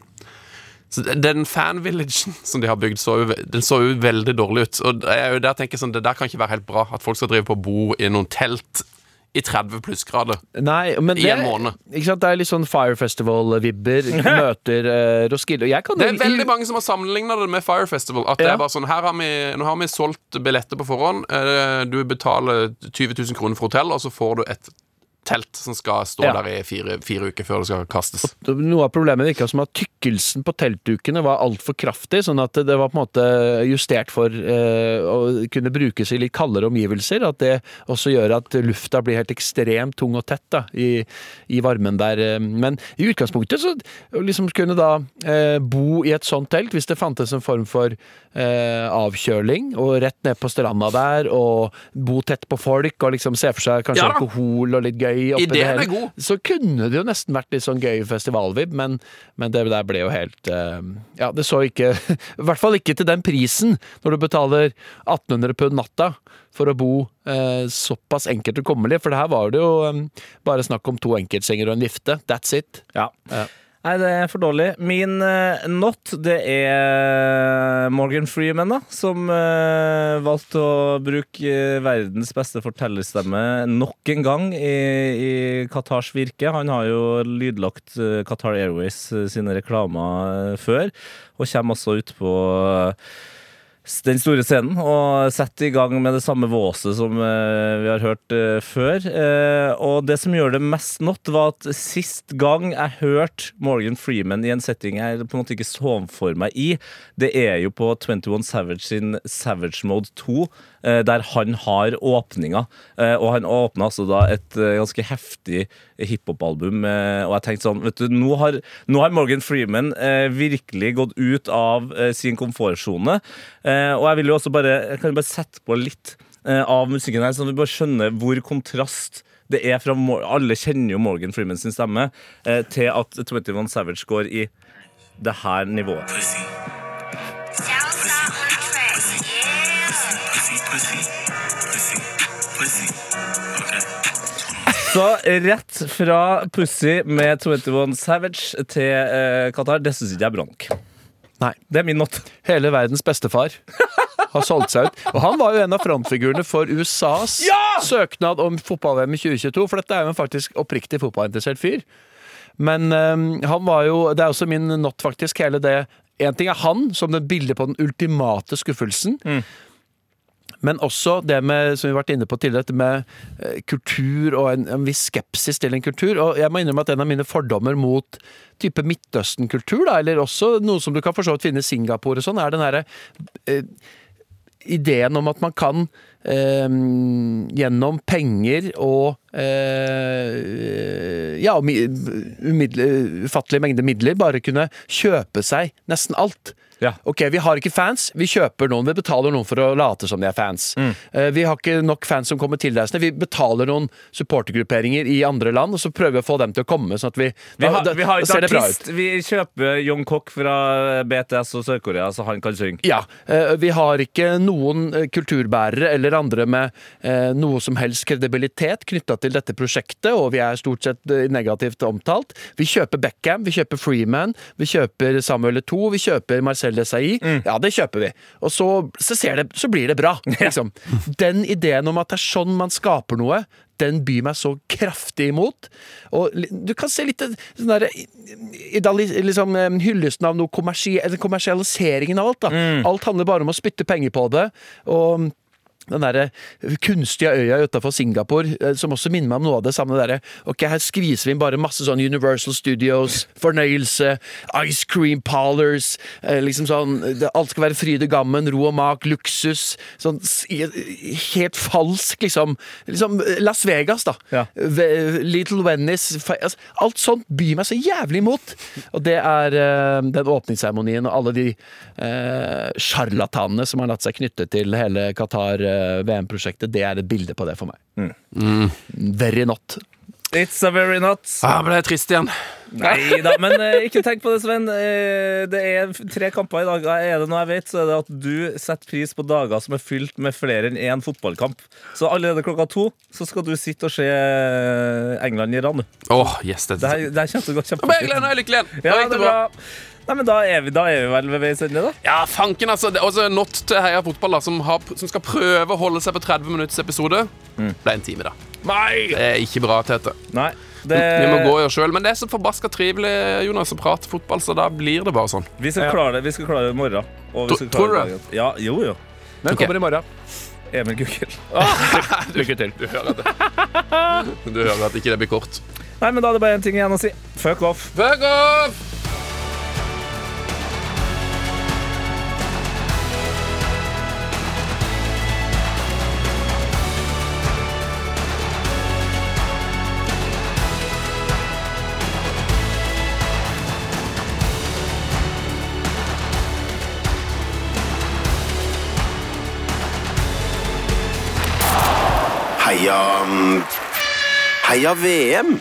Så Den fanvillagen (laughs) som de har bygd, så jo, den så jo veldig dårlig ut. Og er der tenker jeg sånn, det der kan ikke være helt bra. At folk skal drive på og bo i noen telt i 30 plussgrader. Nei, men I det, en måned. Ikke sant? det er litt sånn Fire Festival-vibber. (laughs) Møter uh, Roskilde. Jeg Det jo- er veldig mange som har sammenligna det med Fire Festival. At det er bare sånn, her har vi, Nå har vi solgt billetter på forhånd. Uh, Du betaler 20 000 kroner for hotell, og så får du et telt som skal stå Ja. der i fire, fire uker før det skal kastes. Noe av problemet virka som at tykkelsen på teltdukene var altfor kraftig, sånn at det var på en måte justert for eh, å kunne brukes i litt kaldere omgivelser. At det også gjør at lufta blir helt ekstremt tung og tett da, i, i varmen der. eh. Men i utgangspunktet så liksom kunne da eh, bo i et sånt telt, hvis det fantes en form for eh, avkjøling, og rett ned på stranda der, og bo tett på folk, og liksom se for seg kanskje Ja alkohol og litt gøy oppi det hele, god. så kunne det jo nesten vært litt sånn gøy festivalvib, men, men det der ble jo helt eh, Ja, det så ikke (laughs) I hvert fall ikke til den prisen, når du betaler 1800 pund natta for å bo eh, såpass enkelt og kommelig, for det her var det jo eh, bare snakk om to enkeltsenger og en vifte. That's it. Ja. Ja. Nei, det er for dårlig. Min uh, not, det er Morgan Freeman, da. Som uh, valgte å bruke eh, verdens beste fortellerstemme nok en gang i, i Qatars virke. Han har jo lydlagt uh, Qatar Airways sine reklamer før, og kommer også ut på eh, den store scenen og sette i gang med det samme våset som eh, vi har hørt eh, før. Eh, og det som gjør det mest not, var at sist gang jeg hørte Morgan Freeman i en setting jeg på en måte ikke så for meg i, det er jo på 21 Savage sin Savage Mode 2, eh, der han har åpninga. Eh, og han åpna altså da et eh, ganske heftig hiphop-album. eh, og jeg tenkte sånn, vet du, nå har, nå har Morgan Freeman eh, virkelig gått ut av eh, sin komfortsone. Eh, og jeg vil jo også bare, jeg kan jo bare sette på litt eh, av musikken her, så vi bare skjønner hvor kontrast det er fra Alle kjenner jo Morgan Freeman sin stemme, eh, til at 21 Savage går i det her nivået. Så rett fra Pussy med 21 Savage til eh, Qatar, det syns ikke jeg er bra nok. Nei. Det er min not. Hele verdens bestefar har solgt seg ut. Og han var jo en av frontfigurene for USAs søknad om fotball-VM i 2022, for dette er jo en faktisk oppriktig fotballinteressert fyr. Men øhm, han var jo Det er også min not, faktisk. Hele det En ting er han som det bildet på den ultimate skuffelsen. Men også det med, som vi har vært inne på tidligere, dette med eh, kultur og en, en viss skepsis til en kultur. Og jeg må innrømme at en av mine fordommer mot type Midtøsten-kultur, eller også noe som du kan for så vidt finne i Singapore og sånn, er den herre eh, ideen om at man kan eh, gjennom penger og eh, ja, ufattelige mengder midler bare kunne kjøpe seg nesten alt. Ja. Ok, vi har ikke fans, vi kjøper noen, vi betaler noen for å late som de er fans. Eh, vi har ikke nok fans som kommer tilreisende, vi betaler noen supportergrupperinger i andre land, og så prøver vi å få dem til å komme, sånn at vi, Vi har, da, vi har da det bra ut. artist. Vi kjøper Young Kok fra BTS og Sør-Korea, så han kan synge. Ja, eh, vi har ikke noen eh, kulturbærere eller andre med noe som helst kredibilitet knytta til dette prosjektet, og vi er stort sett negativt omtalt. Vi kjøper Beckham, vi kjøper Freeman, vi kjøper Samuel 2, vi kjøper Marcel Desailly. Ja, det kjøper vi. Og så, så, ser det, så blir det bra, (laughs) liksom. Den ideen om at det er sånn man skaper noe, den byr meg så kraftig imot. Og du kan se litt sånn der, liksom, hyllesten av noe kommersi kommersialiseringen av alt. da. Alt handler bare om å spytte penger på det. og den der kunstige øya utenfor Singapore, eh, som også minner meg om noe av det samme. Der. Ok, Her skviser vi inn bare masse sånn Universal Studios, fornøyelse, ice cream parlors. eh, liksom sånn, Alt skal være fryd og gammen, ro og mak, luksus. sånn Helt falsk, liksom. liksom Las Vegas, da. Ja. Little Venice. altså, Alt sånt byr meg så jævlig imot. Og det er eh, den åpningsseremonien og alle de eh, sjarlatanene som har latt seg knytte til hele Qatar-VM-prosjektet. Det er et bilde på det for meg. Very not. It's a very not. Ah, ble jeg trist igjen. Nei da, men eh, ikke tenk på det, Sven. Eh, det er tre kamper i dag. Er det noe jeg vet, så er det at du setter pris på dager som er fylt med flere enn én fotballkamp. Så allerede klokka to så skal du sitte og se eh, England-Iran. rand. Åh, yes, det, Det her, det her kommer til å gå jeg kjempefint. nå er jeg lykkelig igjen. Ja, det er bra. Nei, men da er vi, da er vi vel ved veis ende, da. Ja, fanken, altså. Og så not til Heia Fotball, da, som, har, som skal prøve å holde seg på 30 minutts episode. Mm. Ble en time, da. Nei! Det er ikke bra, Tete. Nei. Det, Vi må gå i oss sjøl. Men det er så forbaska trivelig Jonas, å prate fotball, så da blir det bare sånn. Vi skal klare det Vi skal klare det i morgen. Og vi skal tror klare du det. Ja, jo, jo. Den okay. kommer i morgen. Emil Gukild. (laughs) Lykke til. Du hører det. (laughs) Du hører at ikke det blir kort. Nei, men da er det bare én ting igjen å si. Fuck off. Fuck off! Heia VM!